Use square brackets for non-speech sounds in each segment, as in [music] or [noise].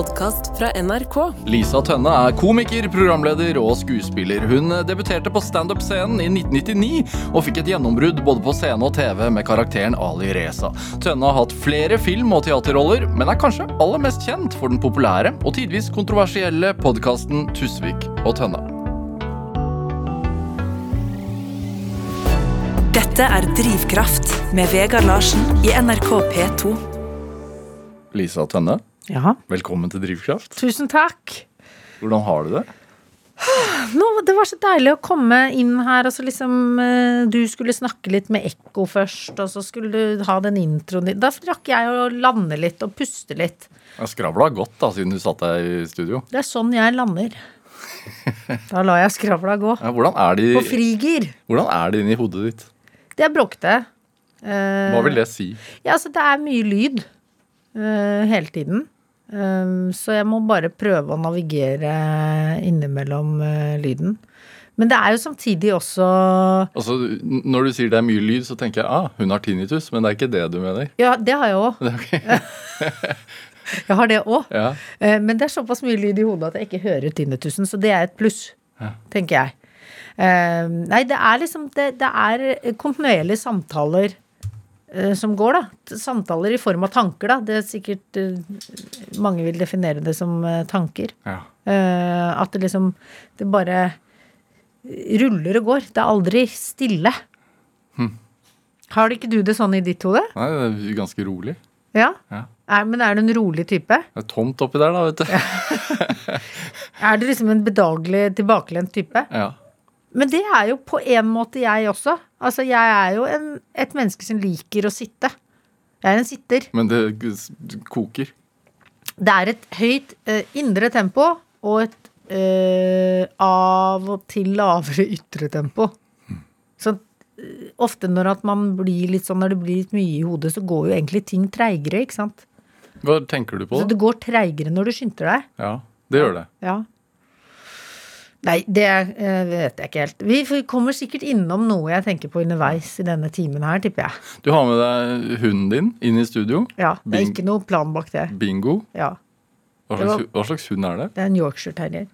podkast fra NRK. Lisa Tønne er komiker, programleder og skuespiller. Hun debuterte på standup-scenen i 1999 og fikk et gjennombrudd både på scene og TV med karakteren Ali Reza. Tønne har hatt flere film- og teaterroller, men er kanskje aller mest kjent for den populære og tidvis kontroversielle podkasten Tusvik og Tønne. Dette er Drivkraft med Vegard Larsen i NRK P2. Lisa Tønne, Ja, velkommen til Drivkraft. tusen takk. Hvordan har du det? Nå, det var så deilig å komme inn her, og så liksom eh, Du skulle snakke litt med ekko først, og så skulle du ha den introen din. Da rakk jeg å lande litt og puste litt. Skravla godt da, siden du satt deg i studio. Det er sånn jeg lander. Da lar jeg skravla gå. Ja, hvordan, er de, På frigir. hvordan er det inni hodet ditt? Det er bråkete. Eh, Hva vil det si? Ja, altså det er mye lyd uh, hele tiden. Eh, så jeg må bare prøve å navigere innimellom eh, lyden. Men det er jo samtidig også Altså, Når du sier det er mye lyd, så tenker jeg ah, hun har tinnitus, men det er ikke det du mener. Ja, det har jeg òg. [laughs] Jeg har det òg. Ja. Men det er såpass mye lyd i hodet at jeg ikke hører tinnitusen, så det er et pluss, Ja. tenker jeg. Eh, Nei, det er liksom Det, det er kontinuerlige samtaler eh, som går, da. Samtaler i form av tanker, da. Det er sikkert eh, Mange vil definere det som eh, tanker. Ja. Eh, At det liksom Det bare ruller og går. Det er aldri stille. Hm. Har ikke du det sånn i ditt hode? Nei, det er ganske rolig. Ja? Ja. Er, men er du en rolig type? Det er tomt oppi der, da, vet du. Er du liksom en bedagelig, tilbakelent type? Ja. Men det er jo på en måte jeg også. Altså, jeg er jo en, et menneske som liker å sitte. Jeg er en sitter. Men det koker. Det er et høyt eh, indre tempo og et eh, av og til lavere ytre tempo. Så eh, ofte når sånn, når det blir litt mye i hodet, så går jo egentlig ting treigere, ikke sant? Hva tenker du på? Så det går treigere når du skynder deg. Ja, det gjør det. Ja. Nei, det eh, vet jeg ikke helt. Vi kommer sikkert innom noe jeg tenker på underveis i denne timen her, tipper jeg. Du har med deg hunden din inn i studio. Ja, Det er Bing. ikke noe plan bak det. Bingo. Ja, Hva slags, hva slags hund er det? Det er en Yorkshire terrier.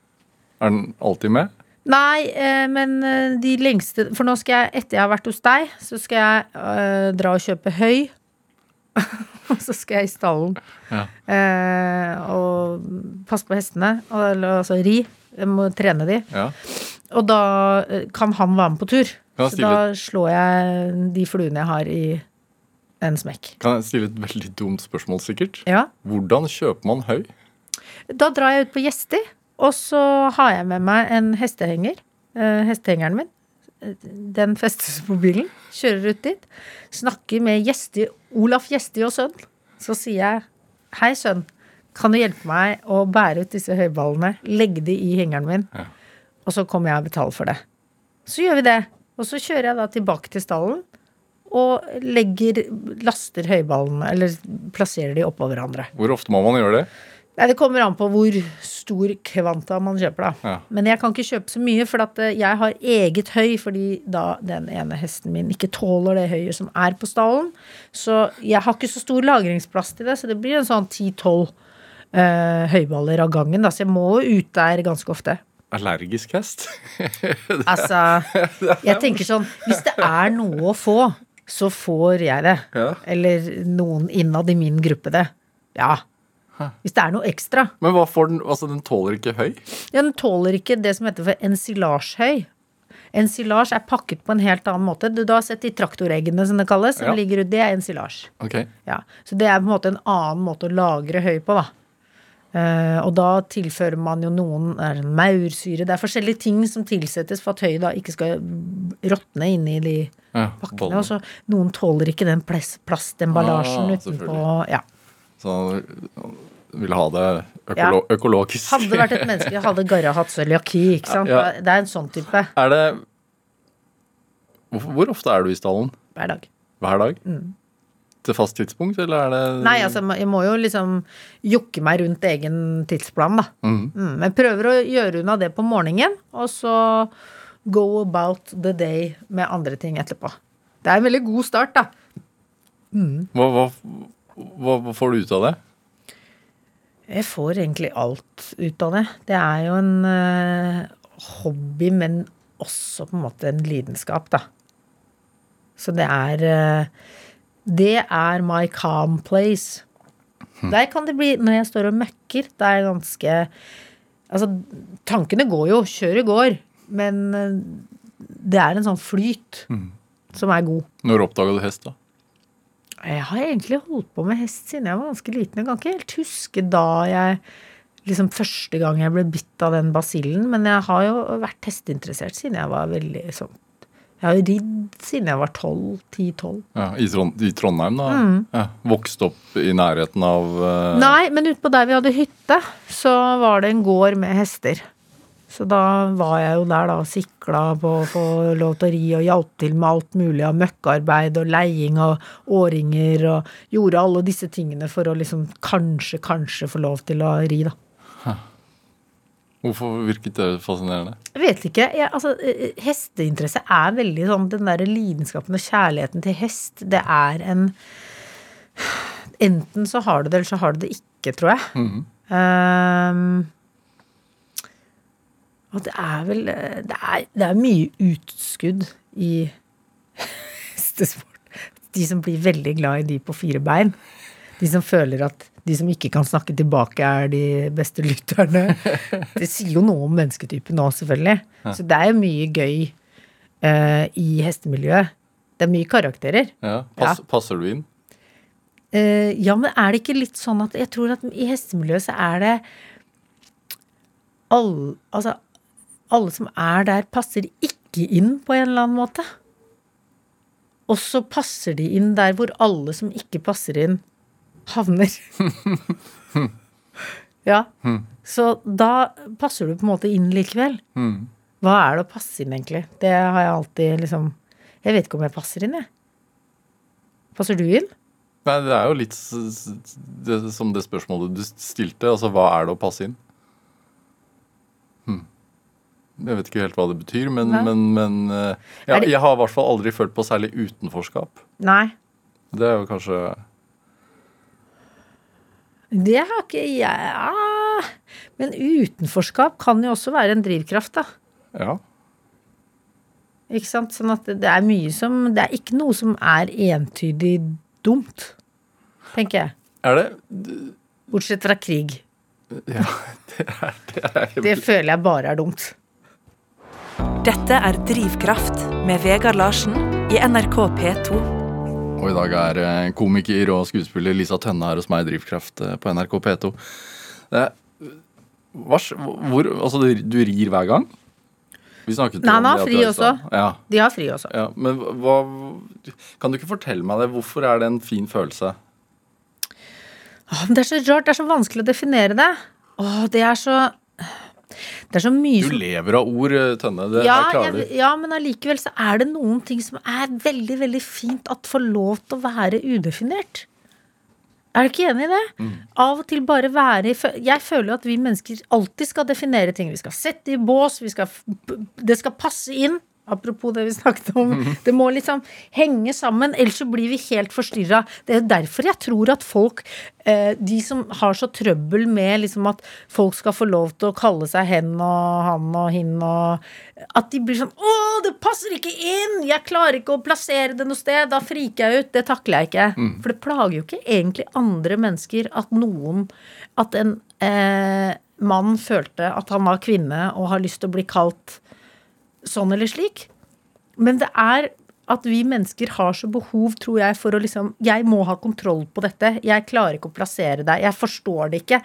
Er den alltid med? Nei, eh, men eh, de lengste For nå skal jeg, etter jeg har vært hos deg, så skal jeg øh, dra og kjøpe høy. [laughs] Og så skal jeg i stallen Ja. øh, og passe på hestene. Og, altså ri. Jeg må trene de. ja. Og da eh, kan han være med på tur. Så da slår jeg de fluene jeg har, i en smekk. Kan jeg stille et veldig dumt spørsmål, sikkert? Ja. Hvordan kjøper man høy? Da drar jeg ut på gjester, og så har jeg med meg en hestehenger. eh, hestehengeren min. Den festes på bilen. Kjører ut dit. Snakker med Gjesti, Olaf Gjesti og sønn. Så sier jeg Hei, sønn. Kan du hjelpe meg å bære ut disse høyballene? Legge de i hengeren min. Ja. Og så kommer jeg og betaler for det. Så gjør vi det. Og så kjører jeg da tilbake til stallen. Og legger, laster høyballene, eller plasserer de oppå hverandre. Hvor ofte må man gjøre det? Nei, Det kommer an på hvor stor kvanta man kjøper, da. Ja. Men jeg kan ikke kjøpe så mye, for eh, jeg har eget høy fordi da den ene hesten min ikke tåler det høyet som er på stallen. Så jeg har ikke så stor lagringsplass til det, så det blir en sånn 10-12 eh, høyballer av gangen. Da. Så jeg må jo ut der ganske ofte. Allergisk hest? [laughs] Altså, jeg tenker sånn Hvis det er noe å få, så får jeg det. Ja. Eller noen innad i min gruppe det. Ja. Hvis det er noe ekstra. Men hva får den? Altså, den tåler ikke høy? Ja, den tåler ikke det som heter for ensilasjhøy. Ensilasj er pakket på en helt annen måte. Du du har sett de traktoreggene som det kalles, som Ja. ligger ut. Det er ensilasj. Okay. Ja. Så det er på en måte en annen måte å lagre høy på, da. Eh, og da tilfører man jo noen er det maursyre Det er forskjellige ting som tilsettes for at høyet da ikke skal råtne inni de Ja, pakkene. Og så noen tåler ikke den plastemballasjen Ah, utenpå. Ja. Så vil ha det økolo økologisk. Hadde det vært et menneske, hadde Garra hatt cøliaki, ikke sant. Ja. Det er en sånn type Er det Hvor ofte er du i stallen? hver dag. Hver dag? Til fast tidspunkt, eller er det Mm. Nei, altså, jeg må jo liksom jokke meg rundt egen tidsplan, da. Mm. Mm, men prøver å gjøre unna det på morgenen, og så go about the day med andre ting etterpå. Det er en veldig god start, da. Hva, hva, hva, hva får du ut av det? Jeg får egentlig alt ut av det. Det er jo en uh, hobby, men også på en måte en lidenskap, da. Så det er eh, Det er my calm place. Der kan det bli Når jeg står og møkker, det er ganske Altså, tankene går jo, kjøret går, men eh, det er en sånn flyt som er god. Når oppdaga du hest, da? Jeg har egentlig holdt på med hest siden jeg var ganske liten. Jeg kan ikke helt huske da jeg liksom første gang jeg ble bitt av den basillen, men jeg har jo vært hesteinteressert siden jeg var veldig sånn Jeg har ridd siden jeg var 12, 10-12. Ja, i, Trond I Trondheim, da? Ja, vokst opp i nærheten av uh... Nei, men utpå der vi hadde hytte, så var det en gård med hester. Så da var jeg jo der da og sikla på å få lov til å ri og hjalp til med alt mulig av møkkarbeid og leiing av årringer og gjorde alle disse tingene for å liksom kanskje, kanskje få lov til å ri, da. Hvorfor virket det fascinerende? Jeg vet ikke. Jeg, altså, eh, hesteinteresse er veldig sånn Den derre lidenskapen og kjærligheten til hest, det er en Enten så har du det, eller så har du det ikke, tror jeg. Ehm, og det er vel eh, det er, det er mye utskudd i [laughs] hestesport. De som blir veldig glad i de på fire bein. De som føler at de som ikke kan snakke tilbake, er de beste [laughs] lytterne. [laughs] Det sier jo noe om mennesketypen nå, selvfølgelig. Så det er jo mye gøy uh, i hestemiljøet. Det er mye karakterer. Ja, pass, Passer du inn? Uh, ja, men er det ikke litt sånn at Jeg tror at i hestemiljøet så er det alle, altså, alle som er der, passer ikke inn på en eller annen måte. Og så passer de inn der hvor alle som ikke passer inn, havner. [laughs] ja. Så da passer du på en måte inn likevel. Hva er det å passe inn, egentlig? Det har jeg alltid liksom Jeg vet ikke om jeg passer inn, jeg. Passer du inn? Nei, det er jo litt det, som det spørsmålet du stilte. Altså, hva er det å passe inn? Hm. Jeg vet ikke helt hva det betyr, men, men, men eh, ja, det- Jeg har i hvert fall aldri følt på særlig utenforskap. Nei. Det er jo kanskje Det har ikke jeg ja. Men utenforskap kan jo også være en drivkraft, da. Ja. Ikke sant? Sånn at det er mye som Det er ikke noe som er entydig dumt, tenker jeg. Er det Bortsett fra krig. Ja, [laughs] det er det. Er, Det føler jeg bare er dumt. Dette er Drivkraft med Vegard Larsen i NRK P2. Og i dag er eh, komiker og skuespiller Lisa Tønne her hos meg i Drivkraft eh, på NRK P2. Det er, hva, hvor, altså, du, rir hver gang? Vi snakket Nei, om han har fri også. Ja, De har fri også. ja, men hva Kan du ikke fortelle meg det? Hvorfor er det en fin følelse? Åh, det er så rart. Det er så vanskelig å definere det. Åh, det er så Det er så mye Du som lever av ord, eh, Tønne. Det ja, her klarer jeg, du. ja, men allikevel så er det noen ting som er veldig, veldig fint at får lov til å være udefinert. Er du ikke enig i det? Mm. Av og til bare være i Jeg føler jo at vi mennesker alltid skal definere ting. Vi skal sette i bås, vi skal, det skal passe inn. Apropos det vi snakket om. Mm. Det må liksom henge sammen, ellers så blir vi helt forstyrra. Det er derfor jeg tror at folk, eh, de som har så trøbbel med liksom at folk skal få lov til å kalle seg hen og han og hin og At de blir sånn 'Å, det passer ikke inn! Jeg klarer ikke å plassere det noe sted.' Da friker jeg ut. Det takler jeg ikke. For det plager jo ikke egentlig andre mennesker at noen At en eh, mann følte at han var kvinne og har lyst til å bli kalt sånn eller slik. Men det er at vi mennesker har så behov, tror jeg, for å liksom Jeg må ha kontroll på dette. Jeg klarer ikke å plassere deg. Jeg forstår det ikke.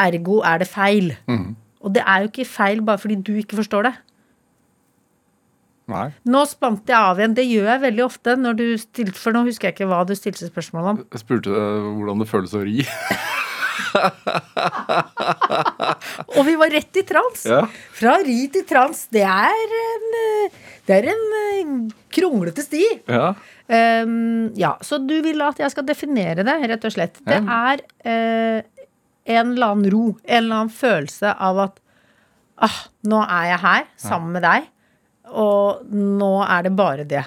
Ergo er det feil. Og det er jo ikke feil bare fordi du ikke forstår det. Nei. Nå spant jeg av igjen. Det gjør jeg veldig ofte. Når du stilte, for nå husker jeg ikke hva du stilte spørsmål om. Jeg spurte deg hvordan det føles å ri. [laughs] [laughs] Og vi var rett i trans. Ja. Fra ri til trans. Det er en, det er en eh, kronglete sti. Ja. Um, ja, så du vil at jeg skal definere det, rett og slett. Det er uh, en eller annen ro, en eller annen følelse av at ah, nå er jeg her sammen med deg, og nå er det bare det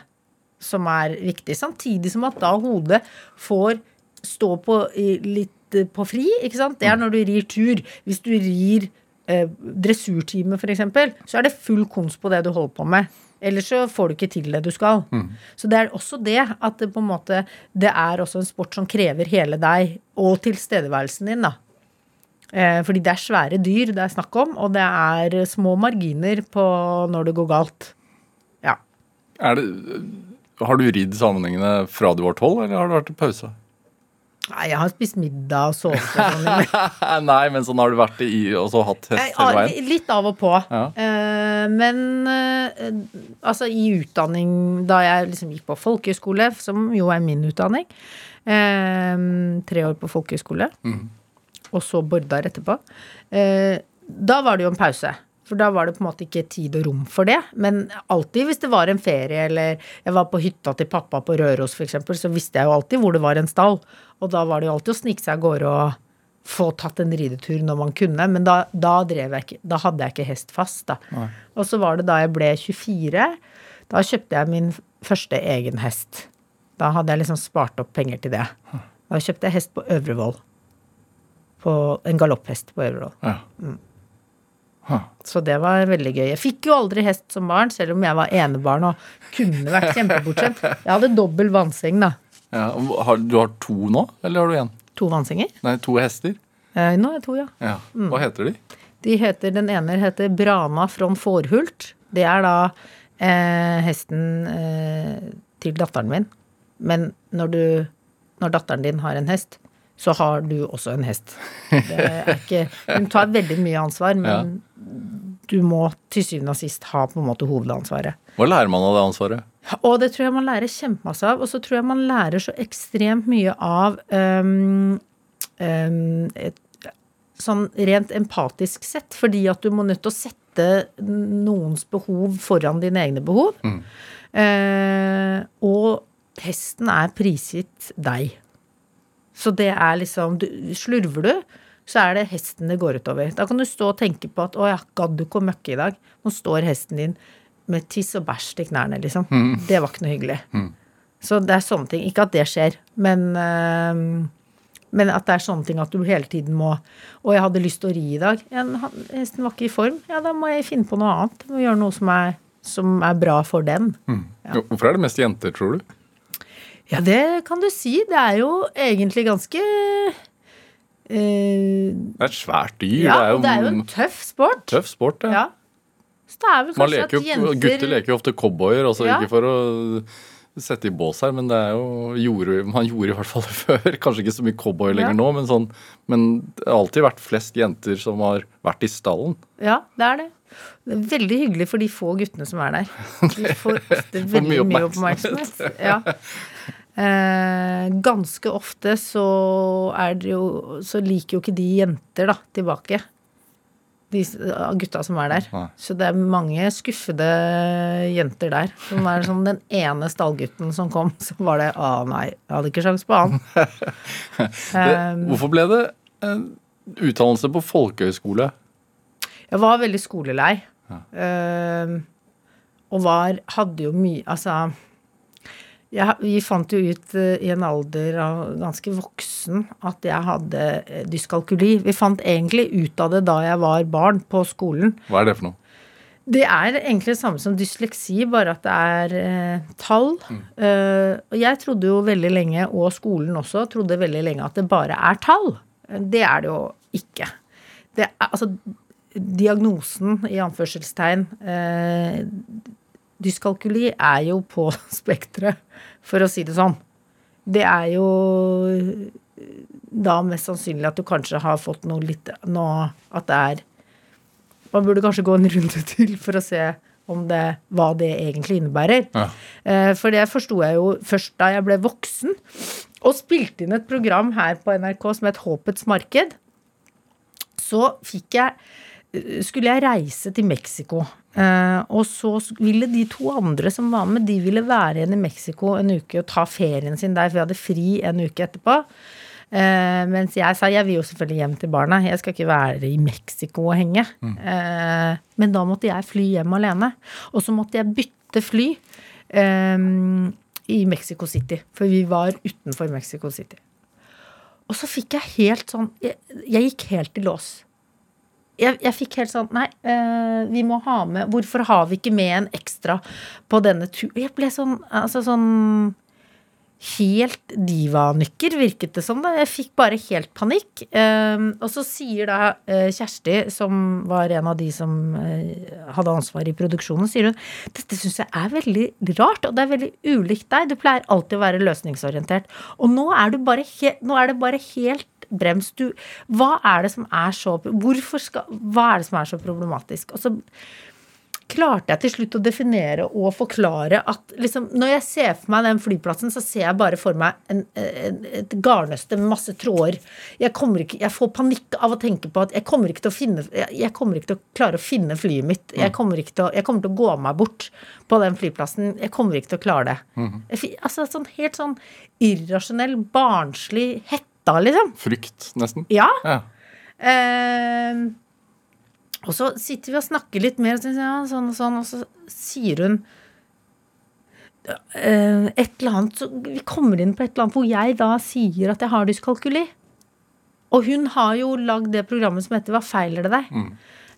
som er viktig. Samtidig som at da hodet får stå på i litt på fri, ikke sant? det er når du rir tur. Hvis du rir eh, dressurtime, eksempel, så er det full kons på det du holder på med. Ellers så får du ikke til det du skal. Så det er også det at det på en måte Det er også en sport som krever hele deg og tilstedeværelsen din, da. Eh, fordi det er svære dyr det er snakk om, og det er små marginer på når det går galt. Ja. Det, har du ridd sammenhengende fra du var tolv, eller har det vært en pause? Nei, jeg har spist middag og sovet sånn. [laughs] Nei, men sånn har du vært i og så hatt hest Nei, hele ah, veien? Litt av og på. Ja. Uh, men uh, altså i utdanning Da jeg liksom gikk på folkehøyskole, som jo er min utdanning uh, Tre år på folkehøyskole, mm. og så Bordar etterpå. Da var det jo en pause. For da var det på en måte ikke tid og rom for det. Men alltid hvis det var en ferie, eller jeg var på hytta til pappa på Røros f.eks., så visste jeg jo alltid hvor det var en stall. Og da var det jo alltid å snike seg av gårde og få tatt en ridetur når man kunne. Men da, da drev jeg ikke Da hadde jeg ikke hest fast, da. Og så var det da jeg ble 24. Da kjøpte jeg min første egen hest. Da hadde jeg liksom spart opp penger til det. Da kjøpte jeg hest på Øvrevoll. På en galopphest på Øvrevoll. Ja. Så det var veldig gøy. Jeg fikk jo aldri hest som barn, selv om jeg var enebarn og kunne vært kjempebortskjemt. Jeg hadde dobbel vannseng, da. Ja. Har, du har to nå, eller har du én? To vannsenger. Nei, to hester? Eh, nå er jeg to, ja. Ja. Hva heter de? De heter, Den ene heter Brana från Fårhult. Det er da eh, hesten eh, til datteren min. Men når, du, når datteren din har en hest, så har du også en hest. Det er ikke, hun tar veldig mye ansvar, men du må til syvende og sist ha på en måte hovedansvaret. Hva lærer man av det ansvaret? Og det tror jeg man lærer kjempemasse av. Og så tror jeg man lærer så ekstremt mye av um, um, et, Sånn rent empatisk sett, fordi at du må nødt til å sette noens behov foran dine egne behov. Eh, og hesten er prisgitt deg. Så det er liksom du, Slurver du, så er det hesten det går utover. Da kan du stå og tenke på at 'å ja, gadd du ikke å møkke i dag'? Nå står hesten din med tiss og bæsj til knærne, liksom. Det var ikke noe hyggelig. Så det er sånne ting. Ikke at det skjer, men øh, men at det er sånne ting at du hele tiden må Og jeg hadde lyst til å ri i dag. Ja, hesten var ikke i form. Ja, da må jeg finne på noe annet. Må gjøre noe som er, som er bra for den. Hvorfor er det mest jenter, tror du? Ja, det kan du si. Det er jo egentlig ganske eh, Det er et svært dyr. Ja, det er jo, det er jo en tøff sport. tøff sport. Ja. Ja. Så det er vel Man kanskje leker at jo, jenter Gutter leker jo ofte cowboyer, altså Ja. ikke for å sette i bås her, men det er jo gjorde, Man gjorde i hvert fall det [laughs] før. Kanskje ikke så mye cowboy lenger Ja. nå, men, sånn, men det har alltid vært flest jenter som har vært i stallen. Ja, det er det. Det er veldig hyggelig for de få guttene som er der. De får ofte [laughs] veldig mye oppmerksomhet. Ja. [laughs] Eh, ganske ofte så er det jo Så liker jo ikke de jenter, da, tilbake. De gutta som er der. Nei. Så det er mange skuffede jenter der. Som er sånn den ene stallgutten som kom, [laughs] så var det Å nei, jeg hadde ikke sjans på han. [laughs] Det, Um, hvorfor ble det en utdannelse på folkehøyskole? Jeg var veldig skolelei. Eh, og var Hadde jo mye Altså jeg, Vi fant jo ut eh, i en alder av ganske voksen at jeg hadde eh, dyskalkuli. Vi fant egentlig ut av det da jeg var barn på skolen. Hva er det for noe? Det er egentlig det samme som dysleksi, bare at det er eh, tall. Eh, og jeg trodde jo veldig lenge, og skolen også, trodde veldig lenge at det bare er tall. Det er det jo ikke. Det er, altså, diagnosen, i anførselstegn, eh, dyskalkuli er jo på [laughs] spekteret, for å si det sånn. Det er jo da mest sannsynlig at du kanskje har fått noe litt nå At det er Man burde kanskje gå en runde [laughs] til for å se om det, hva det egentlig innebærer. Ja. Eh, For det forsto jeg jo først da jeg ble voksen og spilte inn et program her på NRK som het Håpets marked. Så fikk jeg eh, skulle jeg reise til Mexico. Eh, og så ville de to andre som var med, de ville være igjen i Mexico en uke og ta ferien sin der, for vi hadde fri en uke etterpå. Eh, mens jeg sa jeg vil jo selvfølgelig hjem til barna. Jeg skal ikke være i Mexico og henge. Eh, men da måtte jeg fly hjem alene. Og så måtte jeg bytte fly i Mexico City. For vi var utenfor Mexico City. Og så fikk jeg helt sånn Jeg, jeg gikk helt i lås. Jeg, jeg fikk helt sånn Nei, eh, vi må ha med Hvorfor har vi ikke med en ekstra på denne turen? Jeg ble sånn Altså sånn Helt divanykker, virket det som. da Jeg fikk bare helt panikk. Eh, og så sier da uh, Kjersti, som var en av de som uh, hadde ansvar i produksjonen, sier hun dette syns jeg er veldig rart, og det er veldig ulikt deg. Du pleier alltid å være løsningsorientert. Og nå er, bare nå er det bare helt brems. Du, hva er det som er så Hvorfor skal Hva er det som er så problematisk? Og så klarte jeg til slutt å definere og forklare at liksom, når jeg ser for meg den flyplassen, så ser jeg bare for meg en, en, et garnnøste med masse tråder. Jeg, ikke, jeg, får panikk av å tenke på at jeg kommer ikke til å finne jeg, jeg kommer ikke til å klare å finne flyet mitt. Jeg kommer, til å, jeg kommer, til å, gå meg bort på den flyplassen. Jeg kommer ikke til å klare det. Mm. Altså sånn helt sånn irrasjonell, barnslig hetta, liksom. Frykt, nesten? Ja. ja. Eh, og så sitter vi og snakker litt mer, sånn og sånn, og så sier hun eh, et eller annet så Vi kommer inn på et eller annet hvor jeg da sier at jeg har dyskalkuli. Og hun har jo lagd det programmet som heter Hva feiler det deg? Mm.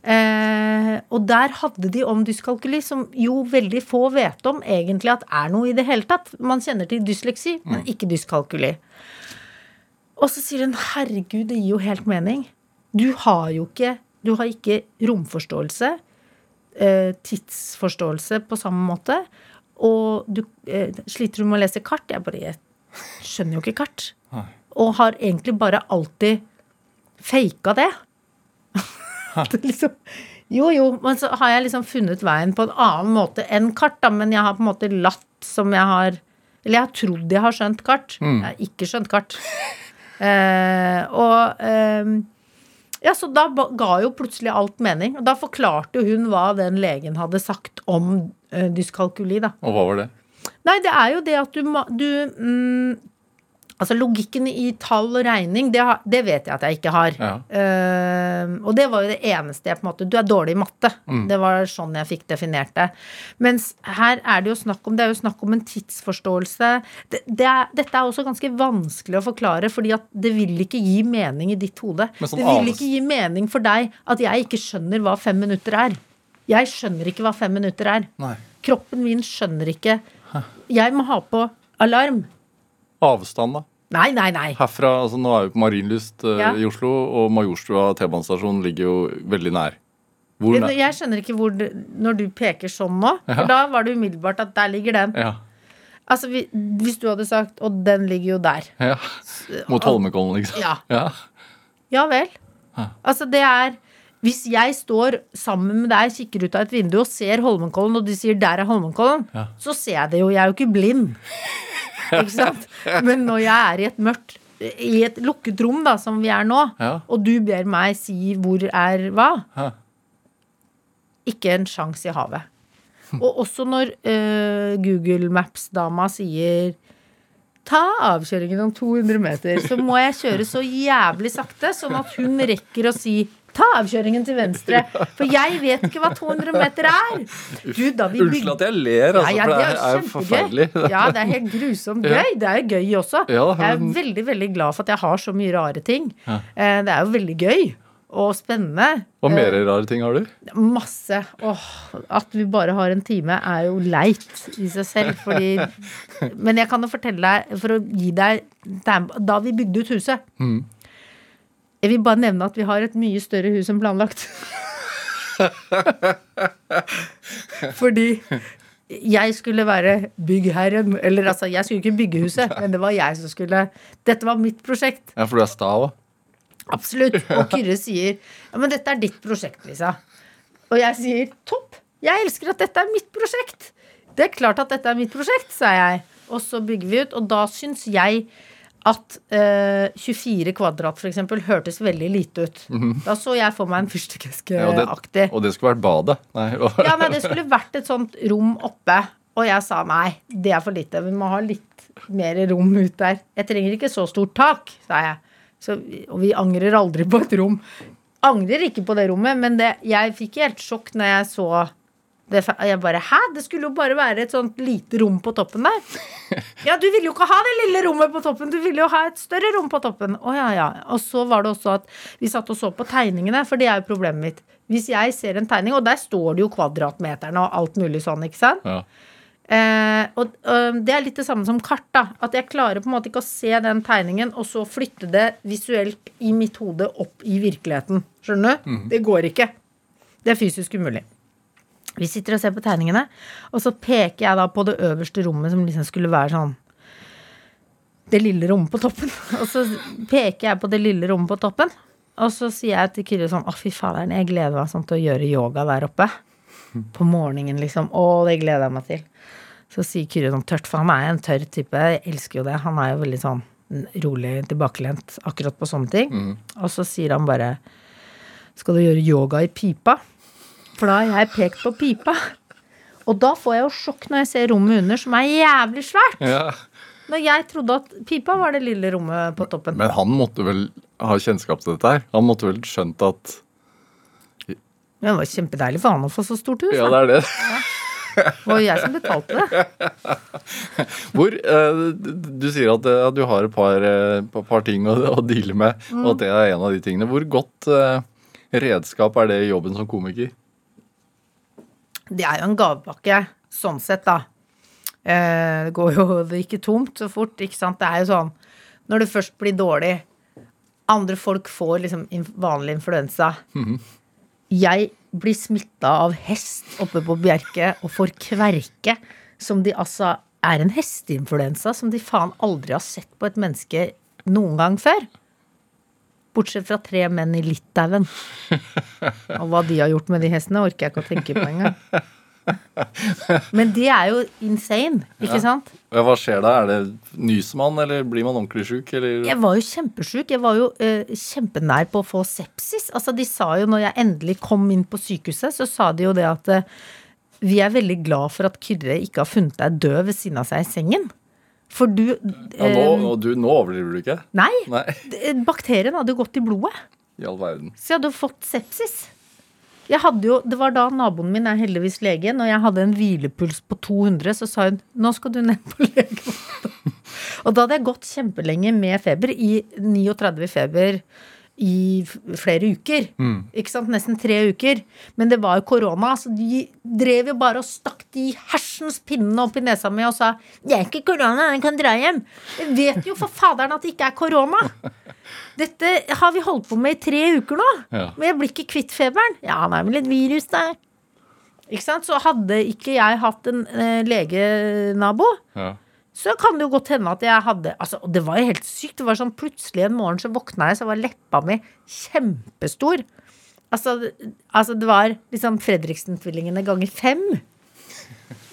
Eh, og der hadde de om dyskalkuli, som jo veldig få vet om egentlig at er noe i det hele tatt. Man kjenner til dysleksi, mm. men ikke dyskalkuli. Og så sier hun herregud, det gir jo helt mening. Du har jo ikke du har ikke romforståelse, eh, tidsforståelse på samme måte. Og du eh, sliter du med å lese kart. Jeg bare jeg skjønner jo ikke kart. Og har egentlig bare alltid faka det. [laughs] det liksom, jo, jo, men så har jeg liksom funnet veien på en annen måte enn kart, da. Men jeg har på en måte latt som jeg har Eller jeg har trodd jeg har skjønt kart. Mm. Jeg har ikke skjønt kart. Eh, og eh, ja, så da ga jo plutselig alt mening. Og da forklarte hun hva den legen hadde sagt om uh, dyskalkuli, da. Og hva var det? Nei, det er jo det at du, du mm, Altså logikken i tall og regning, det, det, vet jeg at jeg ikke har. Ja. Uh, og det var jo det eneste jeg på en måte Du er dårlig i matte. Mm. Det var sånn jeg fikk definert det. Mens her er det jo snakk om Det er jo snakk om en tidsforståelse. Det, det er, dette er også ganske vanskelig å forklare, fordi at det vil ikke gi mening i ditt hode. Sånn det vil ikke gi mening for deg at jeg ikke skjønner hva fem minutter er. Jeg skjønner ikke hva fem minutter er. Nei. Kroppen min skjønner ikke. Jeg må ha på alarm. Avstand, da? Nei, nei, nei. Herfra, altså Nå er vi på Marienlyst uh, ja. i Oslo, og Majorstua T-banestasjon ligger jo veldig nær. Hvor nær? Jeg skjønner ikke hvor du, Når du peker sånn nå, ja. for da var det umiddelbart at der ligger den. Ja. Altså, vi, Hvis du hadde sagt 'og den ligger jo der'. Ja. Mot Holmenkollen, liksom. Ja. ja. ja vel. Altså, det er hvis jeg står sammen med deg, kikker ut av et vindu og ser Holmenkollen, og de sier 'der er Holmenkollen', så ser jeg det jo. Jeg er jo ikke blind. [laughs] Ikke sant? Men når jeg er i et mørkt i et lukket rom, da, som vi er nå, ja. og du ber meg si hvor er hva ja. Ikke en sjanse i havet. Og også når uh, Google Maps-dama sier Ta avkjøringen om 200 meter, så må jeg kjøre så jævlig sakte, sånn at hun rekker å si Ta avkjøringen til venstre. For jeg vet ikke hva 200 meter er. Du, Unnskyld at jeg ler, altså, ja, ja, for det er, jo forferdelig. [laughs] Ja, det er helt grusomt gøy. Det er jo gøy også. Jeg er veldig, veldig glad for at jeg har så mye rare ting. Eh, det er jo veldig gøy og spennende. Hva mer eh, rare ting har du? Masse. Åh, at vi bare har en time, er jo leit i seg selv. Fordi [laughs] Men jeg kan jo fortelle deg, for å gi deg Da vi bygde ut huset, mm. Jeg vil bare nevne at vi har et mye større hus enn planlagt. [laughs] Fordi jeg skulle være byggherren. Eller altså, jeg skulle ikke bygge huset, men det var jeg som skulle Dette var mitt prosjekt. Ja, For du er sta òg? Absolutt. Og [laughs] Kyrre sier ja, men dette er ditt prosjekt, Lisa. Og jeg sier topp. Jeg elsker at dette er mitt prosjekt. Det er klart at dette er mitt prosjekt, sa jeg. Og så bygger vi ut, og da syns jeg at eh, 24 kvadrat eksempel, hørtes veldig lite ut. Mm -hmm. Da så jeg for meg en fyrstikkeske-aktig. Ja, og, og, det skulle vært badet? Nei. ja, nei, det skulle vært et sånt rom oppe. Og jeg sa nei, det er for lite. Vi må ha litt mer rom ut der. Jeg trenger ikke så stort tak, sa jeg. Så, og vi angrer aldri på et rom. Angrer ikke på det rommet, men det, jeg fikk helt sjokk når jeg så Det, jeg bare Hæ? Det skulle jo bare være et sånt lite rom på toppen der. [laughs] Ja, du ville jo ikke ha det lille rommet på toppen, du ville jo ha et større rom på toppen. Å ja, ja. Og så var det også at vi satt og så på tegningene, for det er jo problemet mitt. Hvis jeg ser en tegning, og der står det jo kvadratmeterne og alt mulig sånn, ikke sant. Ja. Eh, og øh, det er litt det samme som kart, da. At jeg klarer på en måte ikke å se den tegningen, og så flytte det visuelt i mitt hode opp i virkeligheten. Skjønner du? Det går ikke. Det er fysisk umulig. Vi sitter og ser på tegningene, og så peker jeg da på det øverste rommet som liksom skulle være sånn Det lille rommet på toppen. [laughs] Og så peker jeg på det lille rommet på toppen. Og så sier jeg til Kyrre sånn Å, fy faderen, jeg gleder meg sånn til å gjøre yoga der oppe. På morgenen, liksom. Å, det gleder jeg meg til. Så sier Kyrre sånn tørt, for han er en tørr type. Jeg elsker jo det. Han er jo veldig sånn rolig, tilbakelent akkurat på sånne ting. Og så sier han bare Skal du gjøre yoga i pipa? For da har jeg pekt på pipa. Og da får jeg jo sjokk når jeg ser rommet under, som er jævlig svært. Ja. Når jeg trodde at pipa var det lille rommet på toppen. Men han måtte vel ha kjennskap til dette her? Han måtte vel skjønt at Men det var kjempedeilig for han å få så stort hus. Ja, det er det. Det var jeg som betalte det. [laughs] Hvor eh, Du sier at eh, du har et par, eh, par- par ting å, å deale med, og at det er en av de tingene. Hvor godt redskap er det i jobben som komiker? Det er jo en gavepakke, sånn sett, da. Eh, Det går jo [laughs] ikke tomt så fort, ikke sant. Det er jo sånn når det først blir dårlig Andre folk får liksom vanlig influensa. Jeg blir smitta av hest oppe på Bjerke og får kverke som de altså er en hesteinfluensa som de faen aldri har sett på et menneske noen gang før. Bortsett fra tre menn i Litauen. [laughs] Og hva de har gjort med de hestene, orker jeg ikke å tenke på engang. Men det er jo insane, ikke sant? Ja, hva skjer da? Er det Nyser man, eller blir man ordentlig sjuk? Jeg var jo kjempesjuk. Jeg var jo uh, kjempenær på å få sepsis. Altså, de sa jo når jeg endelig kom inn på sykehuset, så sa de jo det at uh, vi er veldig glad for at Kyrre ikke har funnet deg død ved siden av seg i sengen. For du Ja, nå, eh, du, nå overdriver du ikke? Nei! Nei, Bakterien hadde gått i blodet. i all verden. Så jeg hadde fått sepsis. Jeg hadde jo, Det var da naboen min er heldigvis lege. Når jeg hadde en hvilepuls på 200, så sa hun nå skal du ned på [laughs] legevakta. Og da hadde jeg gått kjempelenge med feber, i 39 feber i flere uker. Ikke sant? Nesten tre uker. Men det var jo korona, så de drev jo bare og stakk de hersens pinnene opp i nesa mi og sa 'Det er ikke korona, den kan dra hjem'. Jeg vet jo for faderen at det ikke er korona. [laughs] Dette har vi holdt på med i tre uker nå. Ja. Men jeg blir ikke kvitt feberen. Ja, han er vel et virus der. Ikke sant? Så hadde ikke jeg hatt en eh, legenabo, Ja. Så kan det jo godt hende at jeg hadde Altså, det var jo helt sykt. Det var sånn plutselig en morgen så våkna jeg, så var leppa mi kjempestor. Altså, altså det var liksom Fredriksen-tvillingene ganger fem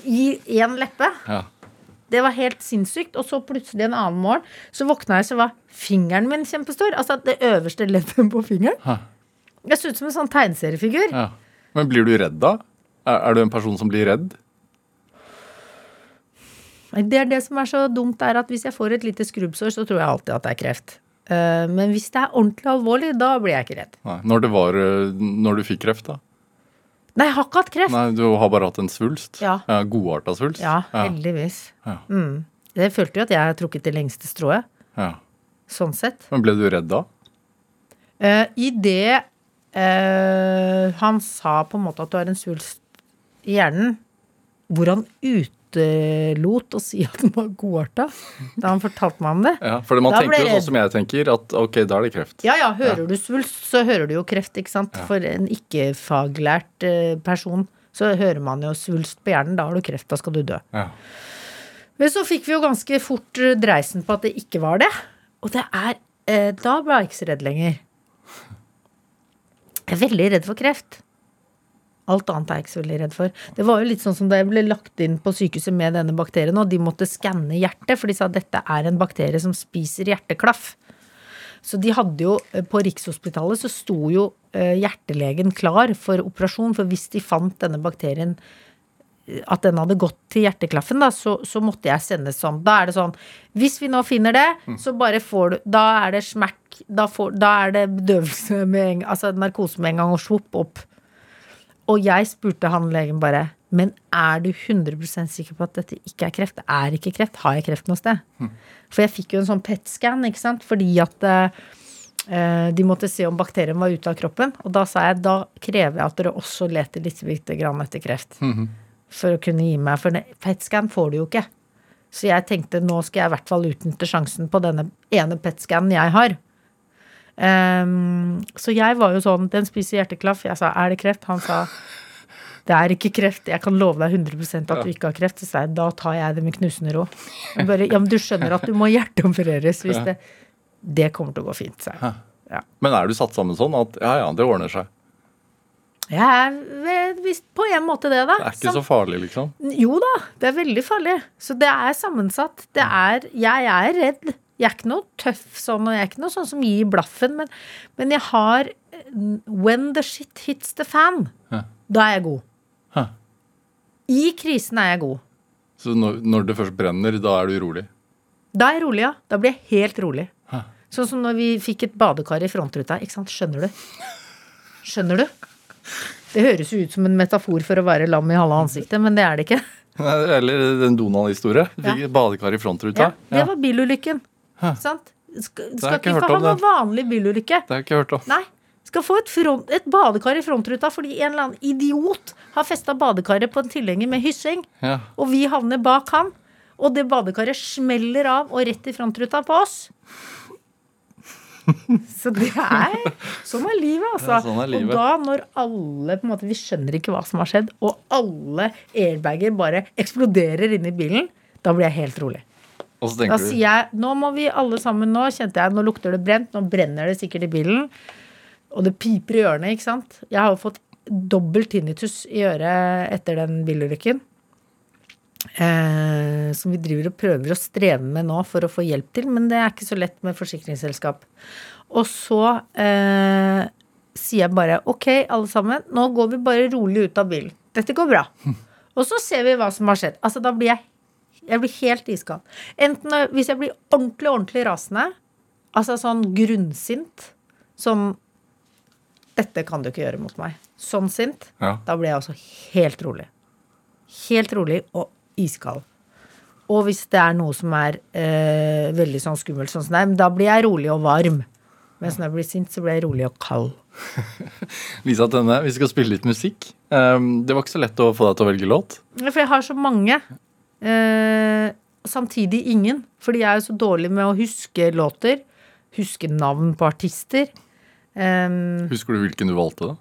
i én leppe. Ja. Det var helt sinnssykt. Og så plutselig en annen morgen så våkna jeg, så var fingeren min kjempestor. Altså det øverste leddet på fingeren. Hæ. Jeg så ut som en sånn tegneseriefigur. ja. Men blir du redd da? Er, er du en person som blir redd? Det er det som er så dumt, er at hvis jeg får et lite skrubbsår, så tror jeg alltid at det er kreft. Eh, Men hvis det er ordentlig alvorlig, da blir jeg ikke redd. Nei. Når, det var, eh, når du fikk kreft, da? Nei, jeg har ikke hatt kreft. Nei, Du har bare hatt en svulst? Ja. Godarta svulst? Ja, heldigvis. Ja. Mm. Jeg følte jo at jeg har trukket det lengste strået, ja. sånn sett. Men ble du redd da? Uh, I det uh, han sa på en måte at du har en svulst i hjernen, hvor han utelot å si at den var godarta, da han fortalte meg om det. Ja, For man Da tenker jo sånn som jeg tenker, at ok, da er det kreft. Ja ja, hører du svulst, så hører du jo kreft, ikke sant. For en ikke-faglært eh, person så hører man jo svulst på hjernen, da har du kreft, da skal du dø. Ja. Men så fikk vi jo ganske fort eh, dreisen på at det ikke var det. Og det er eh, Da ble jeg ikke så redd lenger. Jeg er veldig redd for kreft. Alt annet er jeg ikke så veldig redd for. Det var jo litt sånn som da jeg ble lagt inn på sykehuset med denne bakterien, og de måtte skanne hjertet, for de sa at dette er en bakterie som spiser hjerteklaff. Så de hadde jo eh, På Rikshospitalet så sto jo eh, hjertelegen klar for operasjon, for hvis de fant denne bakterien at den hadde gått til hjerteklaffen, da, så, så måtte jeg sendes sånn. Da er det sånn Hvis vi nå finner det, så bare får du Da er det smerk. Da, får, da er det bedøvelse med en Altså narkose med en gang, og svopp opp. Og jeg spurte han legen bare Men er du 100% sikker på at dette ikke er kreft? Det er ikke kreft. Har jeg kreft noe sted? For jeg fikk jo en sånn PET-scan, ikke sant, fordi at eh, de måtte se om bakterien var ute av kroppen. Og da sa jeg da krever jeg at dere også leter litt litt grann etter kreft. For å kunne gi meg For PET-scan får du jo ikke. Så jeg tenkte nå skal jeg i hvert fall utnytte sjansen på denne ene PET-scanen jeg har. Ehm, så jeg var jo sånn Den spiser hjerteklaff. Jeg sa er det kreft? Han sa det er ikke kreft. Jeg kan love deg 100% at du ikke har kreft. Så sa jeg da tar jeg det med knusende ro. Bare, ja, men du skjønner at du må hjerteopereres hvis det Det kommer til å gå fint, sa jeg. Ja. Men er du satt sammen sånn at ja, ja, det ordner seg? Jeg er visst på en måte det, da. Det er ikke så farlig, liksom? Jo da, det er veldig farlig. Så det er sammensatt. Det er Jeg er redd. Jeg er ikke noe tøff sånn, og jeg er ikke noe sånn som gir blaffen, men, men jeg har When the shit hits the fan, Ja. da er jeg god. Hæ. I krisen er jeg god. Så når, når det først brenner, da er du rolig? Da er jeg rolig, ja. Da blir jeg helt rolig. Hæ. Sånn som når vi fikk et badekar i frontruta. Ikke sant? Skjønner du? Skjønner du? Det høres jo ut som en metafor for å være lam i halve ansiktet, men det er det ikke. Eller en Donald-historie. Ja. badekar i frontruta. Ja, det var bilulykken. Hæ. Sant? Skal, skal ikke ikke få ha noe vanlig bilulykke. Det har jeg ikke hørt om. Nei. Skal få et, front, et badekar i frontruta fordi en eller annen idiot har festa badekaret på en tilhenger med hyssing, Ja. og vi havner bak han. Og det badekaret smeller av og rett i frontruta på oss. [laughs] Så det er Sånn er livet, altså. Ja, sånn er livet. Og da når alle på en måte, Vi skjønner ikke hva som har skjedd, og alle airbager bare eksploderer inni bilen, da blir jeg helt rolig. Og så Da du sier jeg nå må vi alle sammen nå, kjente jeg, nå lukter det brent, nå brenner det sikkert i bilen. Og det piper i ørene, ikke sant. Jeg har jo fått dobbel tinnitus i øret etter den bilulykken. Eh, som vi driver og prøver å streve med nå for å få hjelp til, men det er ikke så lett med forsikringsselskap. Og så eh, sier jeg bare ok, alle sammen, nå går vi bare rolig ut av bilen. Dette går bra. [laughs] Og så ser vi hva som har skjedd. Altså, da blir jeg jeg blir helt iskald. Enten hvis jeg blir ordentlig, ordentlig rasende, altså sånn grunnsint, som Dette kan du ikke gjøre mot meg. Sånn sint. Ja. Da blir jeg også helt rolig. Helt rolig og iskald. Og hvis det er noe som er eh, veldig sånn skummelt, sånn som det er, da blir jeg rolig og varm. Mens når jeg blir sint, så blir jeg rolig og kald. [laughs] Lisa Tønne, vi skal spille litt musikk. Um, det var ikke så lett å få deg til å velge låt. For jeg har så mange. Eh, samtidig ingen. Fordi jeg er jo så dårlig med å huske låter. Huske navn på artister. Em, Husker du hvilken du valgte? da?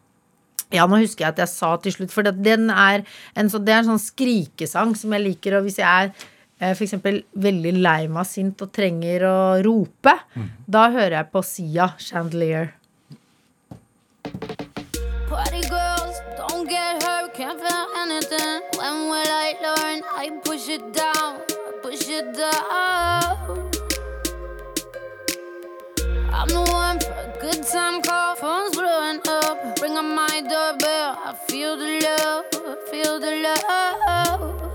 ja, nå husker jeg at jeg sa til slutt, for det- den er en, så, det er en sånn skrikesang som jeg liker. Og hvis jeg er eh, for eksempel veldig lei meg sint og trenger å rope, da hører jeg på Sia Chandelier. Party don't get hurt, can't feel anything. When will I learn? I push it down, push it down. I'm the one for a good time call, phone's blowing up. Ring on my doorbell, I feel the love, I feel the love.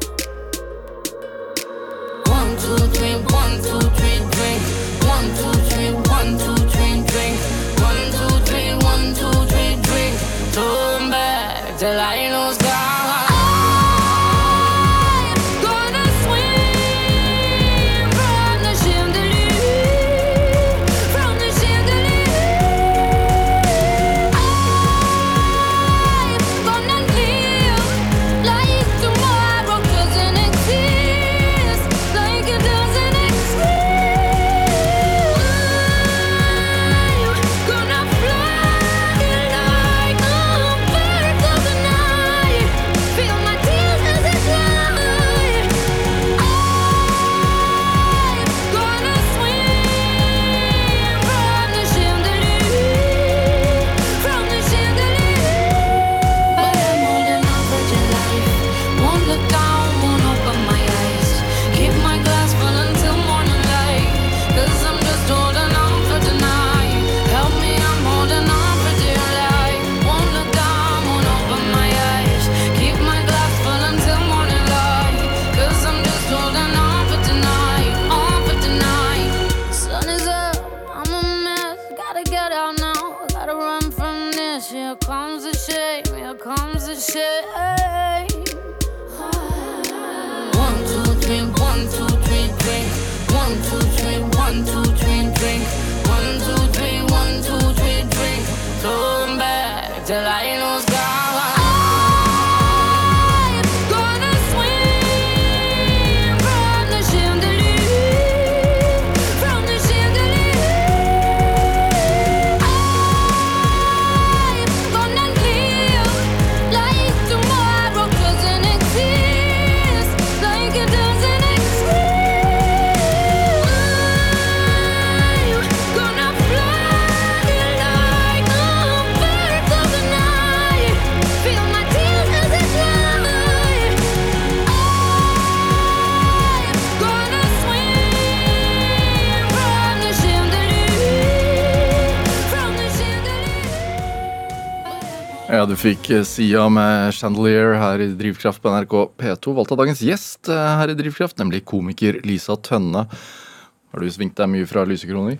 Du fikk eh, Sia med Chandelier her i Drivkraft på NRK P2. Valgt av dagens gjest eh, her i Drivkraft, nemlig komiker Lisa Tønne. Har du svingt deg mye fra lysekroner?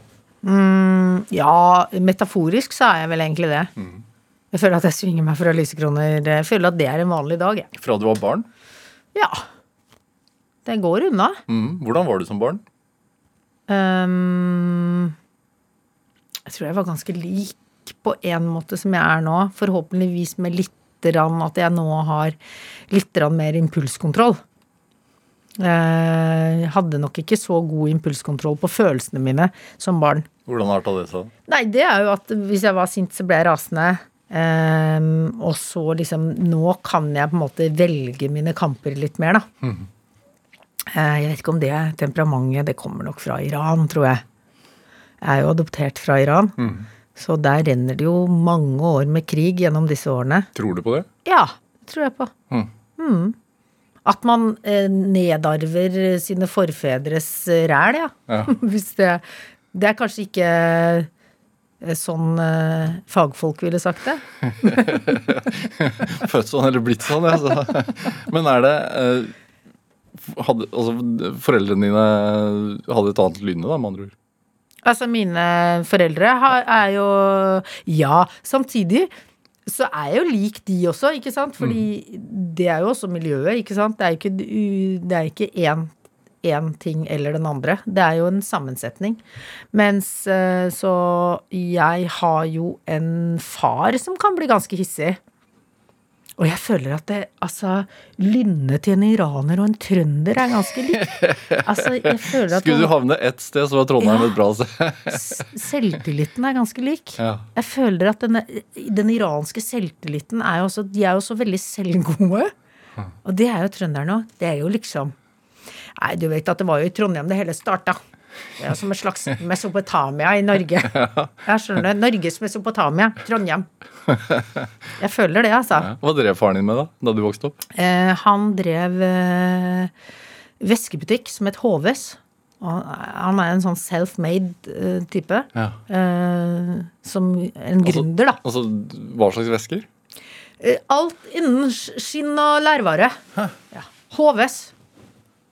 Ja, metaforisk så er jeg vel egentlig det. Jeg føler at jeg svinger meg fra lysekroner. Jeg føler at det er en vanlig dag, jeg. Fra du var barn? Ja. Det går unna. Mm. Hvordan var du som barn? Um, jeg tror jeg var ganske lik på en måte som jeg er nå. Forhåpentligvis med litt at jeg nå har litt mer impulskontroll. Eh, Jeg hadde nok ikke så god impulskontroll på følelsene mine som barn. Hvordan arta det seg? Nei, det er jo at hvis jeg var sint, så ble jeg rasende. Ehm, og så liksom Nå kan jeg på en måte velge mine kamper litt mer, da. Eh, jeg vet ikke om det temperamentet Det kommer nok fra Iran, tror jeg. Jeg er jo adoptert fra Iran. Så der renner det jo mange år med krig gjennom disse årene. Tror du på det? Ja, det tror jeg på. Mm. Mm. At man eh, nedarver sine forfedres eh, ræl, ja. Ja. [laughs] Hvis det Det er kanskje ikke eh, sånn eh, fagfolk ville sagt det. [laughs] Født sånn eller blitt sånn, ja. Så. Men er det eh, hadde, altså, Foreldrene dine hadde et annet lynne, da, med andre ord? Altså, mine foreldre har, er jo Ja, samtidig så er jeg jo lik de også, ikke sant? Fordi det er jo også miljøet, ikke sant? Det er ikke, det er ikke én, én ting eller den andre. Det er jo en sammensetning. Mens eh, så jeg har jo en far som kan bli ganske hissig. Og jeg føler at det, altså, lynnet til en iraner og en trønder er ganske lik. Altså, jeg føler at Skulle du havne ett sted, så var Trondheim Ja. et bra sted. [laughs] selvtilliten er ganske lik. Ja. Jeg føler at denne, den iranske selvtilliten er jo også De er jo så veldig selvgode. Og det er jo trønderne òg. Det er jo liksom Nei, du vet at det var jo i Trondheim det hele starta. Det er som en slags Mesopotamia i Norge. [laughs] Jeg skjønner det. Norges Mesopotamia. Trondheim. Jeg føler det, altså. Ja. Hva drev faren din med da da du vokste opp? Eh, han drev eh, væskebutikk som het HVs. Og Han er en sånn self-made eh, type. Ja. Eh, som en Altså- gründer, da. Altså, Hva slags væsker? Eh, alt innen skinn og lærvare. Ja. HVs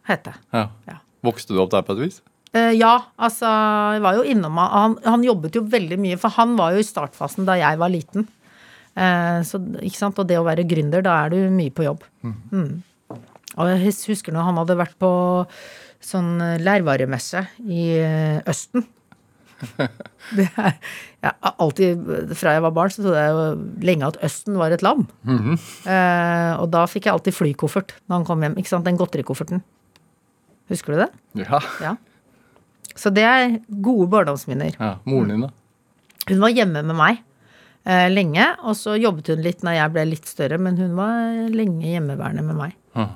heter det. Ja. Ja. Vokste du opp der på et vis? Eh, ja, altså jeg var jo innom han, han jobbet jo veldig mye, for han var jo i startfasen da jeg var liten. Eh, så, ikke sant? Og det å være gründer, da er du mye på jobb. Mm. Og jeg husker når han hadde vært på sånn eh, lærvaremesse i Østen. [laughs] Det er, jeg alltid, Fra jeg var barn, så trodde jeg jo lenge at Østen var et land. eh, og da fikk jeg alltid flykoffert når han kom hjem. ikke sant, Den godterikofferten. Husker du det? Ja. Ja. Så det er gode barndomsminner. ja. Moren din, da? Hun var hjemme med meg eh, lenge, og så jobbet hun litt når jeg ble litt større, men hun var lenge hjemmeværende med meg. Ja.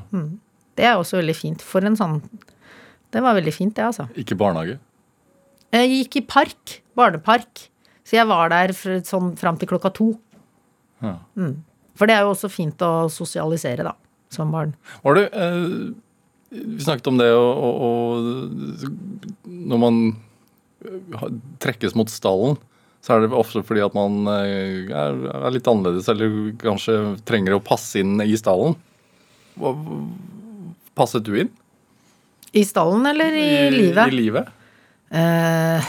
Det er også veldig fint. For en sånn Det var veldig fint, det, altså. Ikke barnehage? Jeg gikk i park. Barnepark. Så jeg var der fr- sånn fram til klokka to. Ja. For det er jo også fint å sosialisere, da, som barn. Var du... eh, Vi snakket om det og, og, og Når man eh, trekkes mot stallen, så er det ofte fordi at man eh, er, er litt annerledes, eller kanskje trenger å passe inn i stallen. Hva, passet du inn? I stallen eller i, livet? I livet? Eh,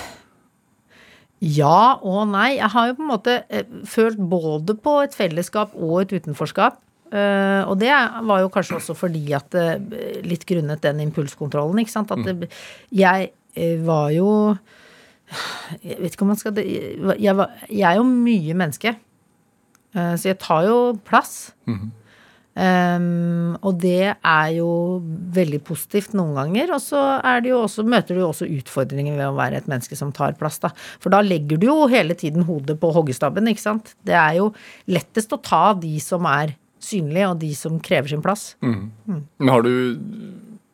ja og nei. Jeg har jo på en måte eh, følt både på et fellesskap og et utenforskap. Eh, og det var jo kanskje også fordi at eh, Litt grunnet den impulskontrollen, ikke sant. At det, jeg eh, var jo Jeg vet ikke om man skal Jeg, var, jeg er jo mye menneske. Så jeg tar jo plass. Um, og det er jo veldig positivt noen ganger. Og så er møter du jo også utfordringer ved å være et menneske som tar plass. Da. For da legger du jo hele tiden hodet på hoggestabben, ikke sant. Det er jo lettest å ta de som er synlige, og de som krever sin plass. Men har du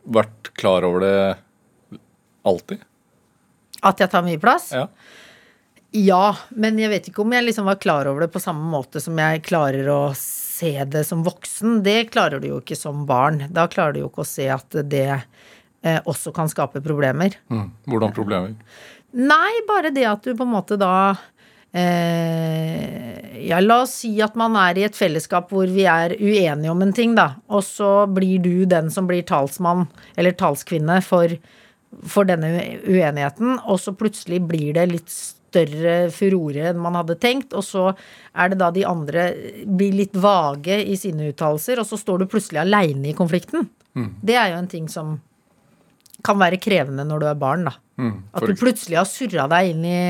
vært klar over det alltid? At jeg tar mye plass? Ja. Ja, men jeg vet ikke om jeg liksom var klar over det på samme måte som jeg klarer å se det som voksen. Det klarer du jo ikke som barn. Da klarer du jo ikke å se at det eh, også kan skape problemer. Mm. Hvordan problemer? Nei, bare det at du på en måte da Ja, la oss si at man er i et fellesskap hvor vi er uenige om en ting, da. Og så blir du den som blir talsmann eller talskvinne for, for denne uenigheten, og så plutselig blir det litt større furore enn man hadde tenkt, og så er det da de andre blir litt vage i sine uttalelser, og så står du plutselig aleine i konflikten. Det er jo en ting som kan være krevende når du er barn, da. Mm. At du plutselig har surra deg inn i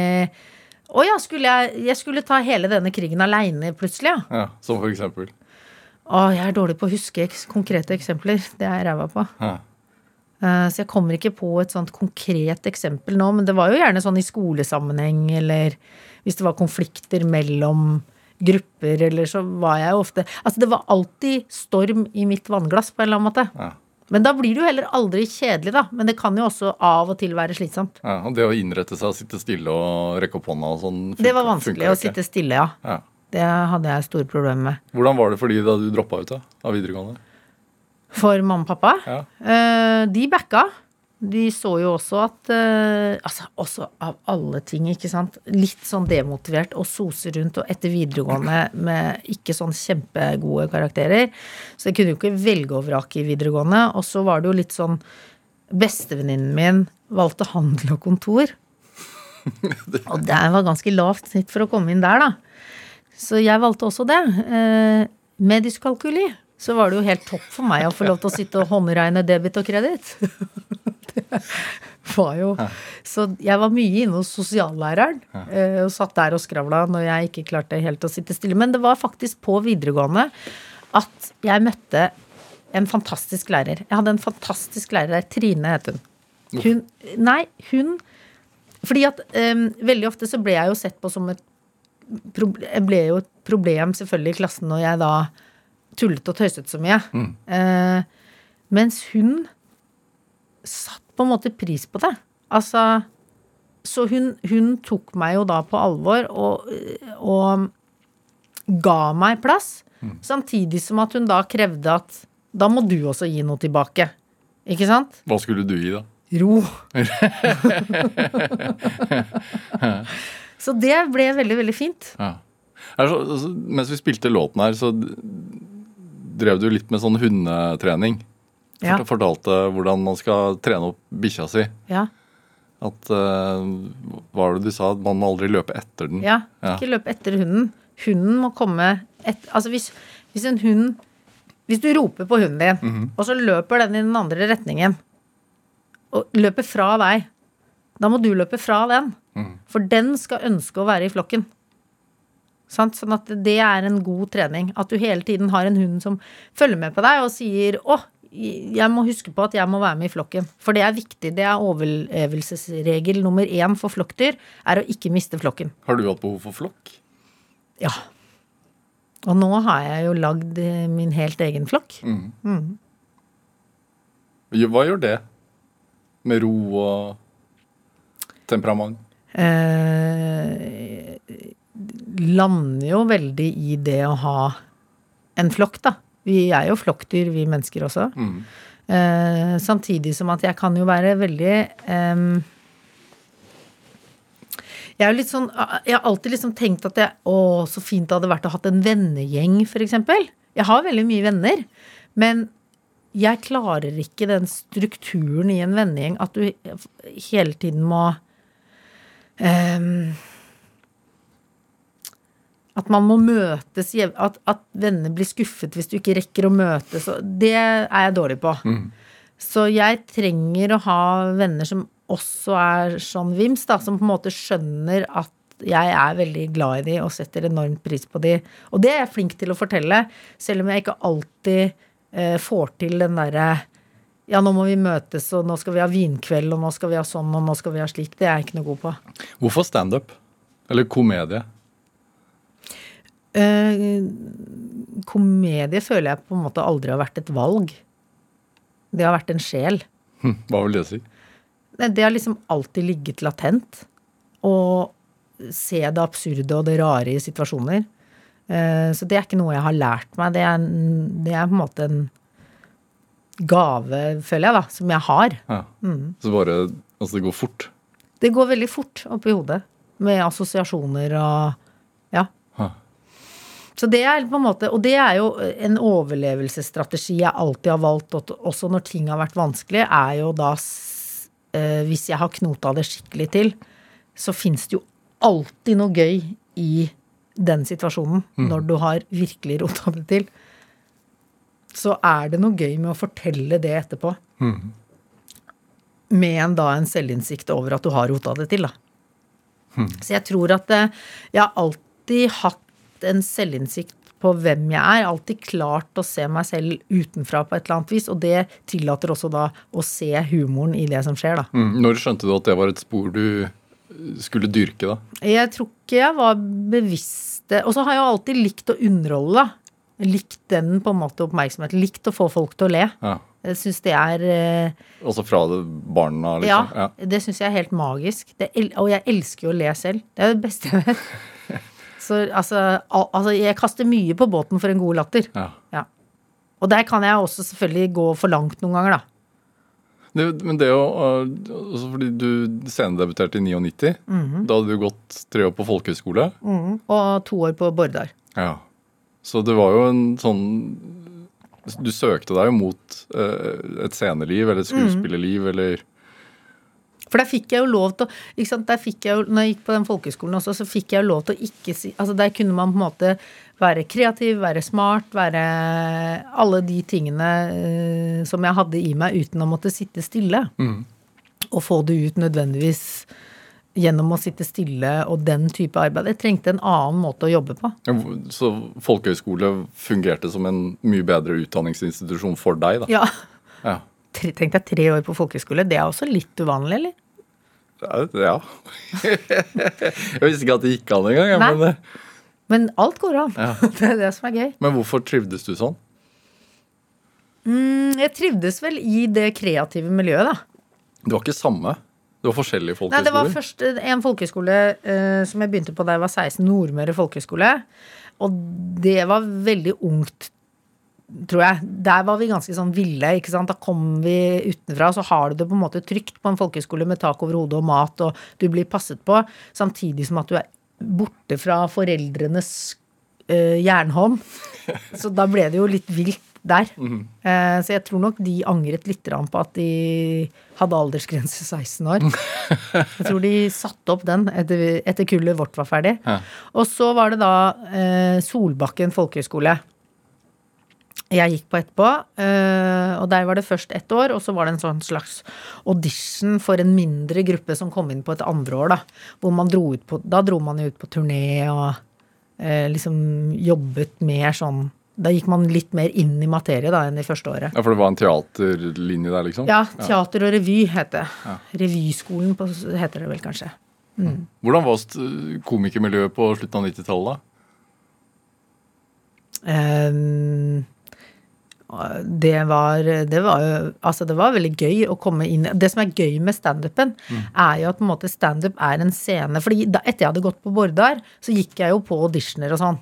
Å ja, skulle jeg, jeg skulle ta hele denne krigen aleine plutselig, ja. Ja, som for eksempel. Å, jeg er dårlig på å huske konkrete eksempler. Det er jeg ræva på. Ja. Uh, Så jeg kommer ikke på et sånt konkret eksempel nå, men det var jo gjerne sånn i skolesammenheng, eller hvis det var konflikter mellom grupper, eller så var jeg jo ofte Altså, det var alltid storm i mitt vannglass, på en eller annen måte. Ja. Men da blir det jo heller aldri kjedelig, da. Men det kan jo også av og til være slitsomt. Ja, og det å innrette seg og sitte stille og rekke opp hånda og sånn Det var vanskelig å sitte stille, ja. Ja. Det hadde jeg store problemer med. Hvordan var det for de da du droppa ut da, av videregående? For mamma og pappa, Ja. eh, de backa. De så jo også at eh, Altså, også av alle ting, ikke sant. Litt sånn demotivert og sose rundt og etter videregående med ikke sånn kjempegode karakterer. Så jeg kunne jo ikke velge og vrake i videregående. Og så var det jo litt sånn Bestevenninnen min valgte handel og kontor. [laughs] Og det var ganske lavt snitt for å komme inn der, da. Så jeg valgte også det. Eh, med dyskalkuli så var det jo helt topp for meg å få lov til å sitte og håndregne debit og kreditt. [laughs] [laughs] Var jo Så jeg var mye inne hos sosiallæreren eh, og satt der og skravla når jeg ikke klarte helt å sitte stille. Men det var faktisk på videregående at jeg møtte en fantastisk lærer. Jeg hadde en fantastisk lærer. Trine het hun. Hun Nei, hun Fordi at um, veldig ofte så ble jeg jo sett på som et Jeg ble jo et problem selvfølgelig i klassen når jeg da tullet og tøyset så mye. Eh, mens hun satt på en måte pris på det. Altså Så hun, hun tok meg jo da på alvor og, og ga meg plass. Samtidig som at hun da krevde at da må du også gi noe tilbake. Ikke sant? Hva skulle du gi da? Ro. [laughs] så det ble veldig, veldig fint. Ja. Så, altså, mens vi spilte låten her, så drev du litt med sånn hundetrening. Ja. Fortalte hvordan man skal trene opp bikkja si. Ja. At uh, Hva var det du sa? At man må aldri løpe etter den. ja. Ikke løpe etter hunden. Hunden må komme et, Altså hvis, hvis en hund Hvis du roper på hunden din, Mhm. og så løper den i den andre retningen, og løper fra deg, da må du løpe fra den. Mm. For den skal ønske å være i flokken. Sant? Sånn at det er en god trening. At du hele tiden har en hund som følger med på deg og sier 'Å, jeg må huske på at jeg må være med i flokken'. For det er viktig. Det er overlevelsesregel nummer én for flokkdyr, er å ikke miste flokken. Har du hatt behov for flokk? Ja. Og nå har jeg jo lagd eh, min helt egen flokk. Jo, Hva gjør det? Med ro og temperament? Eh, lander jo veldig i det å ha en flokk, da. Vi er jo flokkdyr, vi mennesker også. Mm. Eh, samtidig som at jeg kan jo være veldig eh, Jeg er sånn Jeg har alltid liksom tenkt at jeg, Å, så fint det hadde vært å hatt en vennegjeng, f.eks. Jeg har veldig mye venner, men jeg klarer ikke den strukturen i en vennegjeng at du hele tiden må em, At man må møtes, at, at venner blir skuffet hvis du ikke rekker å møtes. Det er jeg dårlig på. Så jeg trenger å ha venner som også er sånn vims, da, som på en måte skjønner at jeg er veldig glad i de og setter enormt pris på de. Og det er jeg flink til å fortelle, selv om jeg ikke alltid eh, får til den derre ja, nå må vi møtes, og nå skal vi ha vinkveld, og nå skal vi ha sånn, og nå skal vi ha slik. Det er jeg ikke noe god på. Hvorfor standup? Eller komedie? Eh, komedie føler jeg på en måte aldri har vært et valg. Det har vært en sjel. Hm, Hva vil det si? Det det har liksom alltid ligget latent. Å se det absurde og det rare i situasjoner. Eh, Så det er ikke noe jeg har lært meg. Det er, en- det er på en måte en gave, føler jeg, da, som jeg har. Ja. Så bare Altså, det går fort. Det går veldig fort oppi hodet. Med assosiasjoner og. Så det er på en måte, Og det er jo en overlevelsesstrategi jeg alltid har valgt, også når ting har vært vanskelig, er jo da eh, Hvis jeg har knota det skikkelig til, så fins det jo alltid noe gøy i den situasjonen. Når du har virkelig rota det til. Så er det noe gøy med å fortelle det etterpå. Med en, da en selvinnsikt over at du har rota det til, da. Så jeg tror at eh, jeg har alltid hatt en selvinnsikt på hvem jeg er. Alltid klart å se meg selv utenfra på et eller annet vis. Og det tillater også da å se humoren i det som skjer, da. Mm. Når skjønte du at det var et spor du skulle dyrke, da? Jeg tror ikke jeg var bevisst det. Og så har jeg alltid likt å underholde, da. Likt den på en måte oppmerksomhet. Likt å få folk til å le. Ja. Jeg syns det er eh, Altså fra barna, liksom? Ja. det syns jeg er helt magisk. Det, og jeg elsker jo å le selv. Det er det beste jeg vet. Så altså, al, altså Jeg kaster mye på båten for en god latter. ja. Ja. Og der kan jeg også selvfølgelig gå for langt noen ganger, da. Det, men det å altså Fordi du scenedebuterte i 99. Mhm. Da hadde du gått tre år på folkehøyskole. Og to år på Bordar. Ja. Så det var jo en sånn Du søkte deg jo mot uh, et sceneliv eller et skuespillerliv mm -hmm. eller For der fikk jeg jo lov til å ikke sant, der fikk jeg jo, Når jeg gikk på den folkehøyskolen også, så fikk jeg jo lov til å ikke si altså Der kunne man på en måte være kreativ, være smart, være alle de tingene uh, som jeg hadde i meg uten å måtte sitte stille. Og få det ut nødvendigvis gjennom å sitte stille og den type arbeid. Jeg trengte en annen måte å jobbe på. Så folkehøyskole fungerte som en mye bedre utdanningsinstitusjon for deg, da? Ja, Ja. Tenk deg tre år på folkehøyskole. Det er også litt uvanlig, eller? Ja. [laughs] Jeg visste ikke at det gikk an engang. Nei. Men, eh, Men alt går an. [laughs] Det er det som er gøy. men hvorfor trivdes du sånn? Mm, Jeg trivdes vel i det kreative miljøet, da. Det var ikke samme. Det var forskjellige Nei, det var først en folkeskole uh, som jeg begynte på da jeg var 16, Nordmøre folkeskole. Og det var veldig ungt, tror jeg. Der var vi ganske sånn ville, ikke sant. Da kom vi utenfra, så har du det på en måte trygt på en folkeskole med tak over hodet og mat, og du blir passet på, samtidig som at du er borte fra foreldrenes uh, jernhånd. [laughs] Så da ble det jo litt vilt der. Eh, så jeg tror nok de angret litt på at de hadde aldersgrense 16 år. [laughs] Jeg tror de satte opp den etter, etter kullet vårt var ferdig. Ja. Og så var det da eh, Solbakken folkehøgskole. Jeg gikk på etterpå, eh, og der var det først ett år, og så var det en sånn slags audition for en mindre gruppe som kom inn på et andre år, da. Hvor man dro ut på Da dro man jo ut på turné og eh, liksom jobbet mer sånn Da gikk man litt mer inn i materie da enn i første året. Ja, For det var en teaterlinje der, liksom? Ja, teater og revy het det. Revyskolen på, heter det vel kanskje. Hvordan var komikermiljøet på slutten av 90-tallet? da? Ehm, det var, det var Altså, det var veldig gøy å komme inn Det som er gøy med standupen, er jo at på en måte standup er en scene. Fordi etter jeg hadde gått på Bordar, så gikk jeg jo på auditioner og sånn.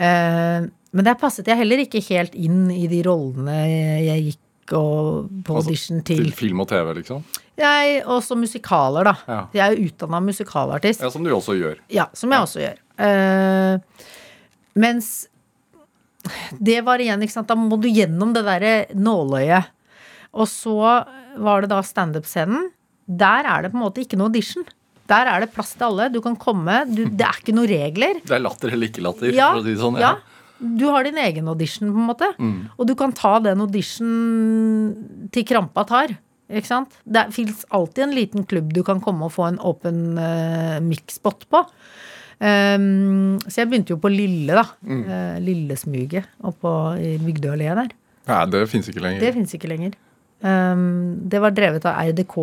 Ehm, men der passet jeg heller ikke helt inn i de rollene jeg gikk og på Altså, audition Til til. film og TV, liksom? Jeg, også musikaler, da. Ja. Jeg er jo utdanna musikalartist. Ja, Som du også gjør. Ja, som jeg også gjør. Eh, mens det var igjen, ikke sant, da må du gjennom det derre nåløyet. Og så var det da standup-scenen. Der er det på en måte ikke noe audition. Der er det plass til alle. Du kan komme. Du, det er ikke noen regler. Det er latter eller ikke latter, Ja, for å si det sånn. ja. Du har din egen audition, på en måte. Og du kan ta den audition til krampa tar. Ikke sant? Det fins alltid en liten klubb du kan komme og få en åpen uh, mix-spot på. Um, så jeg begynte jo på Lille, da. Mm. Lillesmuget oppå i Bygdøy allé der. Nei, det fins ikke lenger. Det fins ikke lenger. Um, det var drevet av RDK.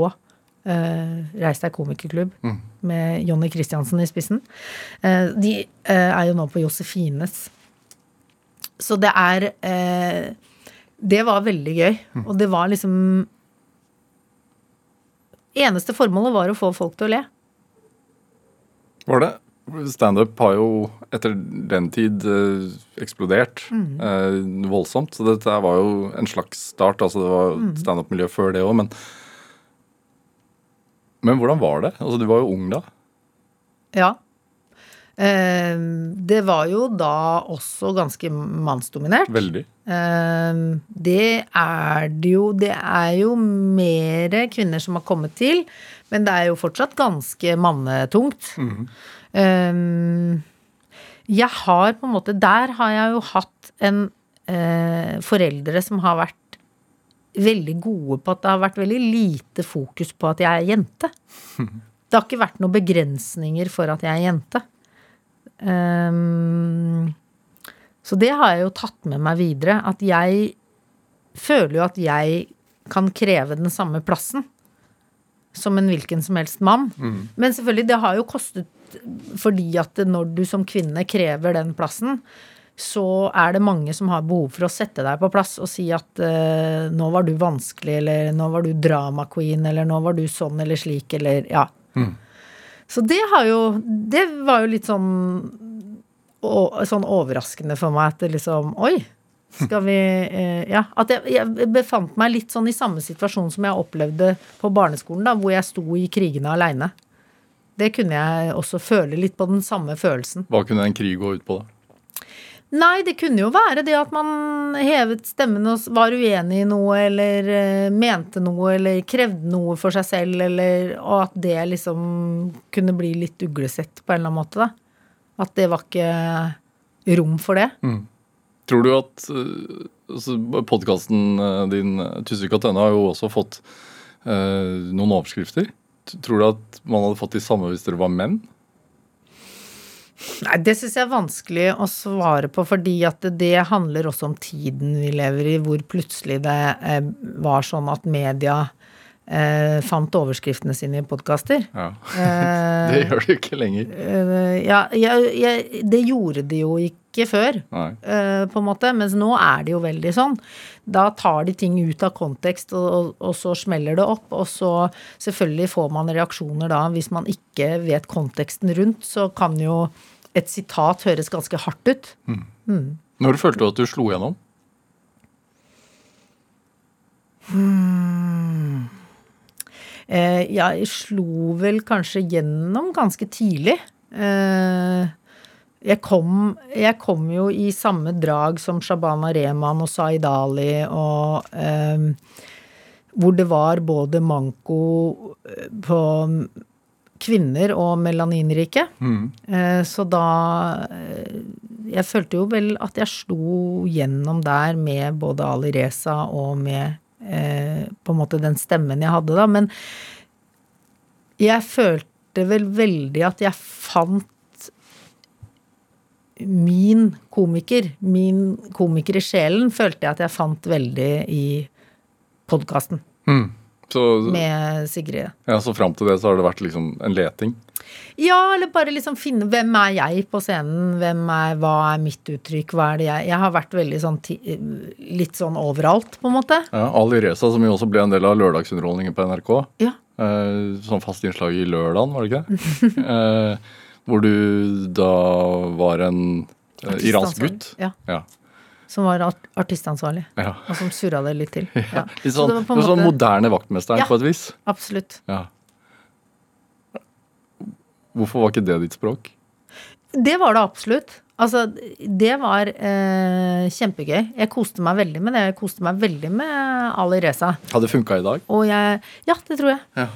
Uh, Reis deg komikerklubb. Med Jonny Christiansen i spissen. Uh, de uh, er jo nå på Josefines. Så det er eh, Det var veldig gøy. Og det var liksom Eneste formålet var å få folk til å le. Var det? Standup har jo etter den tid eksplodert eksplodert eh, voldsomt. Så dette var jo en slags start. Altså det var standup-miljø før det òg, men Men hvordan var det? Altså Du var jo ung da. Ja. Eh, det var jo da også ganske mannsdominert. Veldig. Eh, det er det jo Det er jo mer kvinner som har kommet til, men det er jo fortsatt ganske mannetungt. Eh, jeg har på en måte Der har jeg jo hatt en eh, foreldre som har vært veldig gode på at det har vært veldig lite fokus på at jeg er jente. [laughs] Det har ikke vært noen begrensninger for at jeg er jente. Um, så det har jeg jo tatt med meg videre. At jeg føler jo at jeg kan kreve den samme plassen som en hvilken som helst mann. Men selvfølgelig, det har jo kostet fordi at når du som kvinne krever den plassen, så er det mange som har behov for å sette deg på plass og si at uh, nå var du vanskelig, eller nå var du drama queen, eller nå var du sånn eller slik, eller ja. Så det har jo Det var jo litt sånn å- sånn overraskende for meg at det liksom Oi! Skal vi eh, Ja. At jeg, jeg befant meg litt sånn i samme situasjon som jeg opplevde på barneskolen, da, hvor jeg sto i krigene aleine. Det kunne jeg også føle litt på den samme følelsen. Hva kunne en krig gå ut på, da? Nei, det kunne jo være det at man hevet stemmen og var uenig i noe, eller eh, mente noe, eller krevde noe for seg selv, eller Og at det liksom kunne bli litt uglesett på en eller annen måte, da. At det var ikke rom for det. Tror du at uh, altså, podkasten din eh, Tusvik og Tønne har jo også fått uh, noen overskrifter? Tror du at man hadde fått de samme hvis dere var menn? Nei, det syns jeg er vanskelig å svare på, fordi at det, handler også om tiden vi lever i, hvor plutselig det eh, var sånn at media eh, fant overskriftene sine i podkaster. Ja. Eh, [laughs] Det gjør det jo ikke lenger. eh, ja, jeg, jeg, det gjorde de jo ikke før. Nei. eh, på en måte, mens nå er det jo veldig sånn. Da tar de ting ut av kontekst, og, og, og så smeller det opp. Og så selvfølgelig får man reaksjoner da hvis man ikke vet konteksten rundt, så kan jo et sitat høres ganske hardt ut. Når følte du at du slo gjennom? Eh, jeg slo vel kanskje gjennom ganske tidlig. Eh, jeg kom, jeg kom jo i samme drag som Shabana Rehman og Zaid Ali og eh, hvor det var både manko eh, på kvinner og melaninrike. Eh, så da eh, Jeg følte jo vel at jeg slo gjennom der med både Ali Reza og med eh, på en måte den stemmen jeg hadde da. Men jeg følte vel veldig at jeg fant min komiker, min komiker i sjelen, følte jeg at jeg fant veldig i podkasten Så, med Sigrid. ja, så fram til det så har det vært liksom en leting? Ja, eller bare liksom finne hvem er jeg på scenen, hvem er, hva er mitt uttrykk, hva er det jeg Jeg har vært veldig sånn litt sånn overalt, på en måte. Ja, Ali Reza, som jo også ble en del av lørdagsunderholdningen på NRK. Ja. Eh, sånn fast innslag i lørdagen, var det ikke det? [laughs] eh, hvor du da var en uh, iransk gutt. Ja. Ja. Som var art artistansvarlig. ja. Og som surra det litt til. [laughs] Ja. Litt sånn, så på en sånn moderne vaktmesteren på et vis. Absolutt. Ja. Hvorfor var ikke det ditt språk? Det var det absolutt. Altså, det var eh, kjempegøy. Jeg koste meg veldig med det. Jeg koste meg veldig med Ali Reza. Hadde det funka i dag? Jeg Ja, det tror jeg. Ja.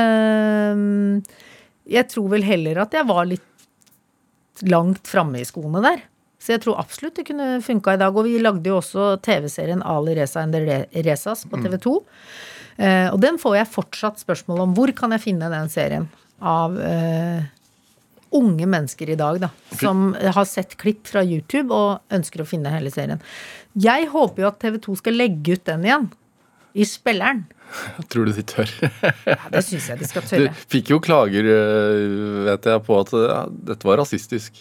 Ehm, jeg tror vel heller at jeg var litt langt framme i skoene der. Så jeg tror absolutt det kunne funka i dag. Og vi lagde jo også TV-serien Ali Reza and the Rezas på TV 2. Eh, og den får jeg fortsatt spørsmål om. Hvor kan jeg finne den serien av eh, unge mennesker i dag, da. Som har sett klipp fra YouTube og ønsker å finne hele serien. Jeg håper jo at TV 2 skal legge ut den igjen. I spilleren. Tror du de tør? Ja, det syns jeg de skal tørre. Du fikk jo klager, eh, vet jeg, på at ja, dette var rasistisk.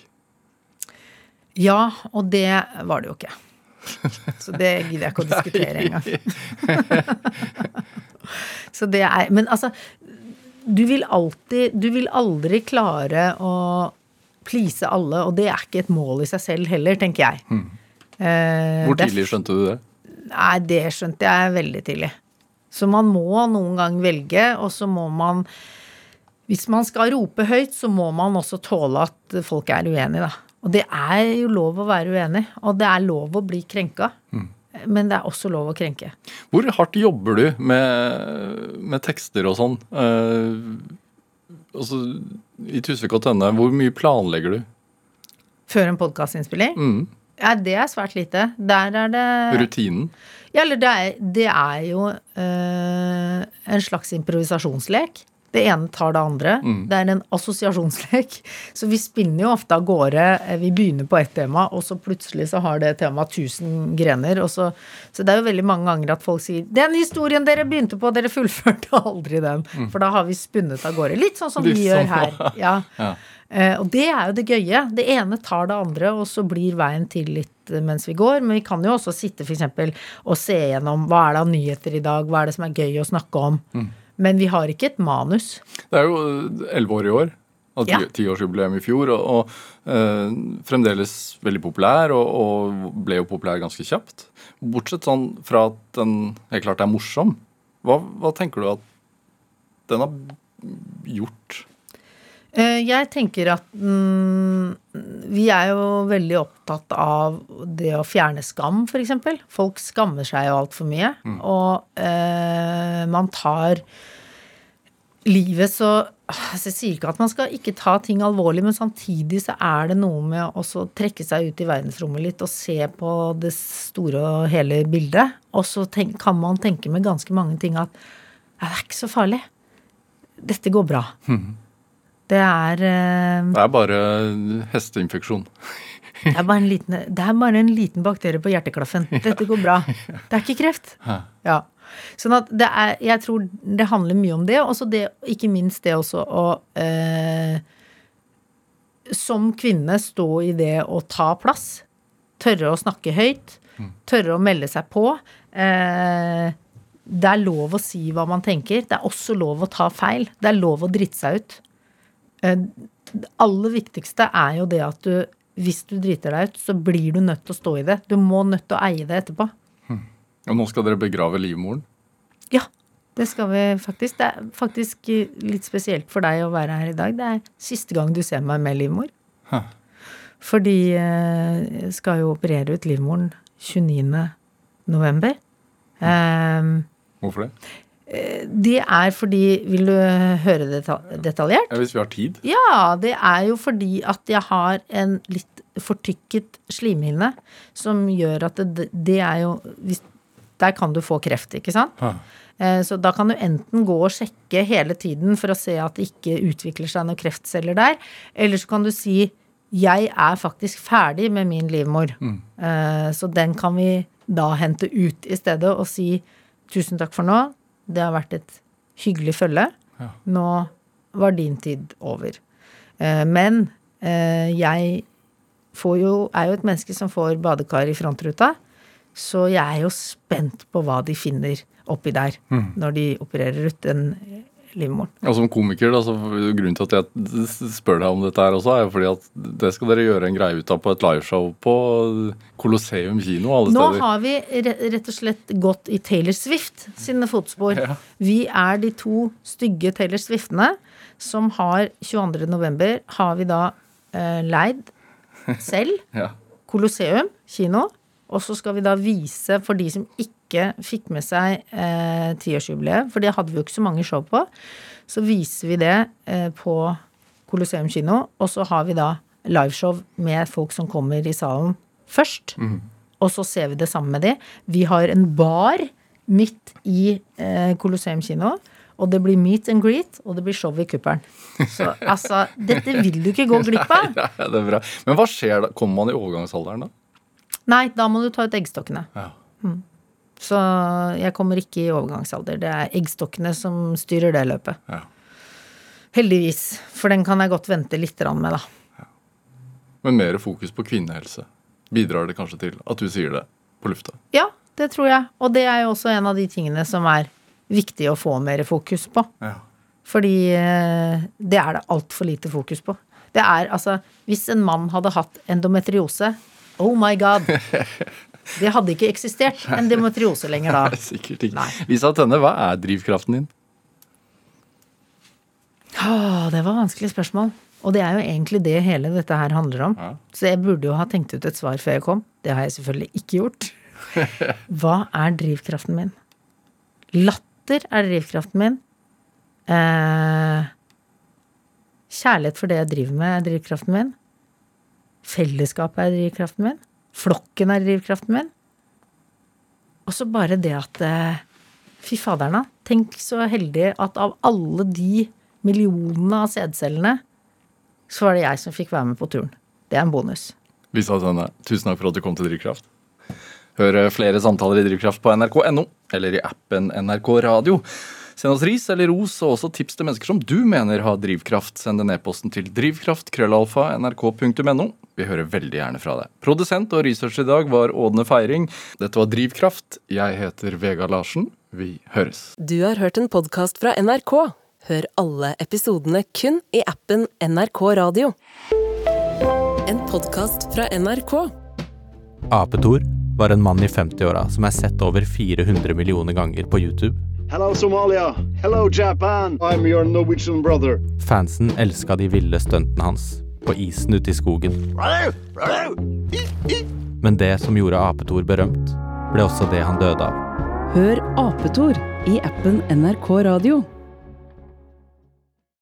Ja, og det var det jo ikke. Så det gidder jeg ikke å [laughs] diskutere engang. [laughs] Så det er Men altså, du vil alltid Du vil aldri klare å please alle, og det er ikke et mål i seg selv heller, tenker jeg. Eh, Hmm. Hvor tidlig skjønte du det? Nei, det skjønte jeg veldig tidlig. Så man må noen gang velge, og så må man Hvis man skal rope høyt, så må man også tåle at folk er uenige, da. Og det er jo lov å være uenig, og det er lov å bli krenka. Men det er også lov å krenke. Hvor hardt jobber du med, med tekster og sånn? Eh, altså, I Tusvik og Tønne, hvor mye planlegger du? Før en podkastinnspilling? Mm. Ja, det er svært lite. Der er det Rutinen? Ja, eller det er, det er jo øh, en slags improvisasjonslek. Det ene tar det andre. Det er en assosiasjonslek. [laughs] Så vi spinner jo ofte av gårde. eh, Vi begynner på ett tema, og så plutselig så har det temaet 1000 grener. Og så, så det er jo veldig mange ganger at folk sier 'Den historien dere begynte på, dere fullførte aldri den'. For da har vi spunnet av gårde. Litt sånn som vi sånn. gjør her. [laughs] Ja. Ja. Eh, og det er jo det gøye. Det ene tar det andre, og så blir veien til litt eh, mens vi går. Men vi kan jo også sitte for eksempel og se gjennom hva er det av nyheter i dag, hva er det som er gøy å snakke om. Men vi har ikke et manus. Det er jo elleve år i år. Og Ja. ti- tiårsjubileum i fjor. Og, og eh, fremdeles veldig populær, og, og ble jo populær ganske kjapt. Bortsett sånn fra at den helt klart er morsom. Hva, hva tenker du at den har gjort? Eh, Jeg tenker at mm, vi er jo veldig opptatt av det å fjerne skam, f.eks. Folk skammer seg jo altfor mye. Og eh, man tar livet så altså Jeg sier ikke at man skal ikke ta ting alvorlig, men samtidig så er det noe med å trekke seg ut i verdensrommet litt og se på det store og hele bildet. Og så tenk, kan man tenke med ganske mange ting at ja, det er ikke så farlig. Dette går bra. Det er, eh, Det er bare hesteinfeksjon. det, er bare en liten, det er bare en liten bakterie på hjerteklaffen. [laughs] Dette går bra. Det er ikke kreft. Ja. Sånn at det er Jeg tror det handler mye om det, og ikke minst det også å eh, Som kvinne stå i det å ta plass. Tørre å snakke høyt. Tørre å melde seg på. Eh, det er lov å si hva man tenker. Det er også lov å ta feil. Det er lov å drite seg ut. Eh, det aller viktigste er jo det at du, hvis du driter deg ut, så blir du nødt til å stå i det. Du må nødt til å eie det etterpå. Og nå skal dere begrave livmoren. Ja, det skal vi faktisk. Det er faktisk litt spesielt for deg å være her i dag. Det er siste gang du ser meg med livmor. Hæ. Fordi eh, jeg skal jo operere ut livmoren 29. november. Ehm, Hvorfor det? Det er fordi Vil du høre det detaljert? Ja, hvis vi har tid. Ja, det er jo fordi at jeg har en litt fortykket slimhinne som gjør at det, det er jo hvis, Der kan du få kreft, ikke sant? Hæ. Eh, Så da kan du enten gå og sjekke hele tiden for å se at det ikke utvikler seg noen kreftceller der, eller så kan du si 'jeg er faktisk ferdig med min livmor'. mm. Så den kan vi da hente ut i stedet og si 'tusen takk for nå', det har vært et hyggelig følge. Nå var din tid over. Eh, Men eh, jeg får jo, er jo et menneske som får badekar i frontruta. Så jeg er jo spent på hva de finner oppi der når de opererer ut den livmoren. Og som komiker, da, så Grunnen til at jeg spør deg om dette her også, er jo fordi at det skal dere gjøre en greie ut av på et liveshow på Colosseum kino alle Nå steder. har vi rett og slett gått i Taylor Swift sine fotspor. Ja. Vi er de to stygge Taylor Swiftene som har 22. november har vi da eh, leid selv [laughs] Ja. Colosseum kino. Og så skal vi da vise for de som ikke fikk med seg eh, tiårsjubileet, for det hadde vi jo ikke så mange show på, så viser vi det eh, på Colosseum kino, og så har vi da liveshow med folk som kommer i salen først. Og så ser vi det sammen med de. Vi har en bar midt i eh, Colosseum kino. Og det blir meet and greet, og det blir show i kuppelen. Så altså, dette vil du ikke gå [laughs] glipp av. Ja, det er bra. Men hva skjer da? Kommer man i overgangsalderen da? Nei, da må du ta ut eggstokkene. Ja. Så jeg kommer ikke i overgangsalder. Det er eggstokkene som styrer det løpet. Ja. Heldigvis. For den kan jeg godt vente litt med, da. Men mer fokus på kvinnehelse. Bidrar det kanskje til at du sier det på lufta? Ja, det tror jeg. Og det er jo også en av de tingene som er viktig å få mer fokus på. Ja. Fordi eh, det er det altfor lite fokus på. Det er altså Hvis en mann hadde hatt endometriose Oh my god! [laughs] Det hadde ikke eksistert en demotriose lenger da. [laughs] Sikkert ikke. Nei. Lisa Tønne, hva er drivkraften din? Åh, det var vanskelig spørsmål. Og det er jo egentlig det hele dette her handler om. Ja. Så jeg burde jo ha tenkt ut et svar før jeg kom. Det har jeg selvfølgelig ikke gjort. [laughs] Hva er drivkraften min? Latter er drivkraften min. Eh, kjærlighet for det jeg driver med, er drivkraften min. Fellesskapet er drivkraften min. Flokken er drivkraften min. Og så bare det at eh, Fy faderen, da. Tenk så heldig at av alle de millionene av sædcellene, så var det jeg som fikk være med på turen. Det er en bonus. Lisa Tønne, tusen takk for at du kom til Drivkraft. Hør flere samtaler i Drivkraft på nrk.no eller i appen NRK Radio. Send oss ris eller ros og også tips til mennesker som du mener har drivkraft. Send en e-posten til drivkraft.krøllalfa.nrk.no. Vi hører veldig gjerne fra deg. Produsent og researcher i dag var Ådne Feiring. Dette var Drivkraft. Jeg heter Vegard Larsen. Vi høres. Du har hørt en podkast fra NRK. Hør alle episodene kun i appen NRK Radio. En podkast fra NRK. Apetor var en mann i 50-åra som er sett over 400 millioner ganger på YouTube. Hello, Somalia. Hello, Japan. I'm your Norwegian brother. Fansen elska de ville stuntene hans, på isen ute i skogen. Men det som gjorde Apetor berømt, ble også det han døde av. Hør Apetor i appen NRK Radio.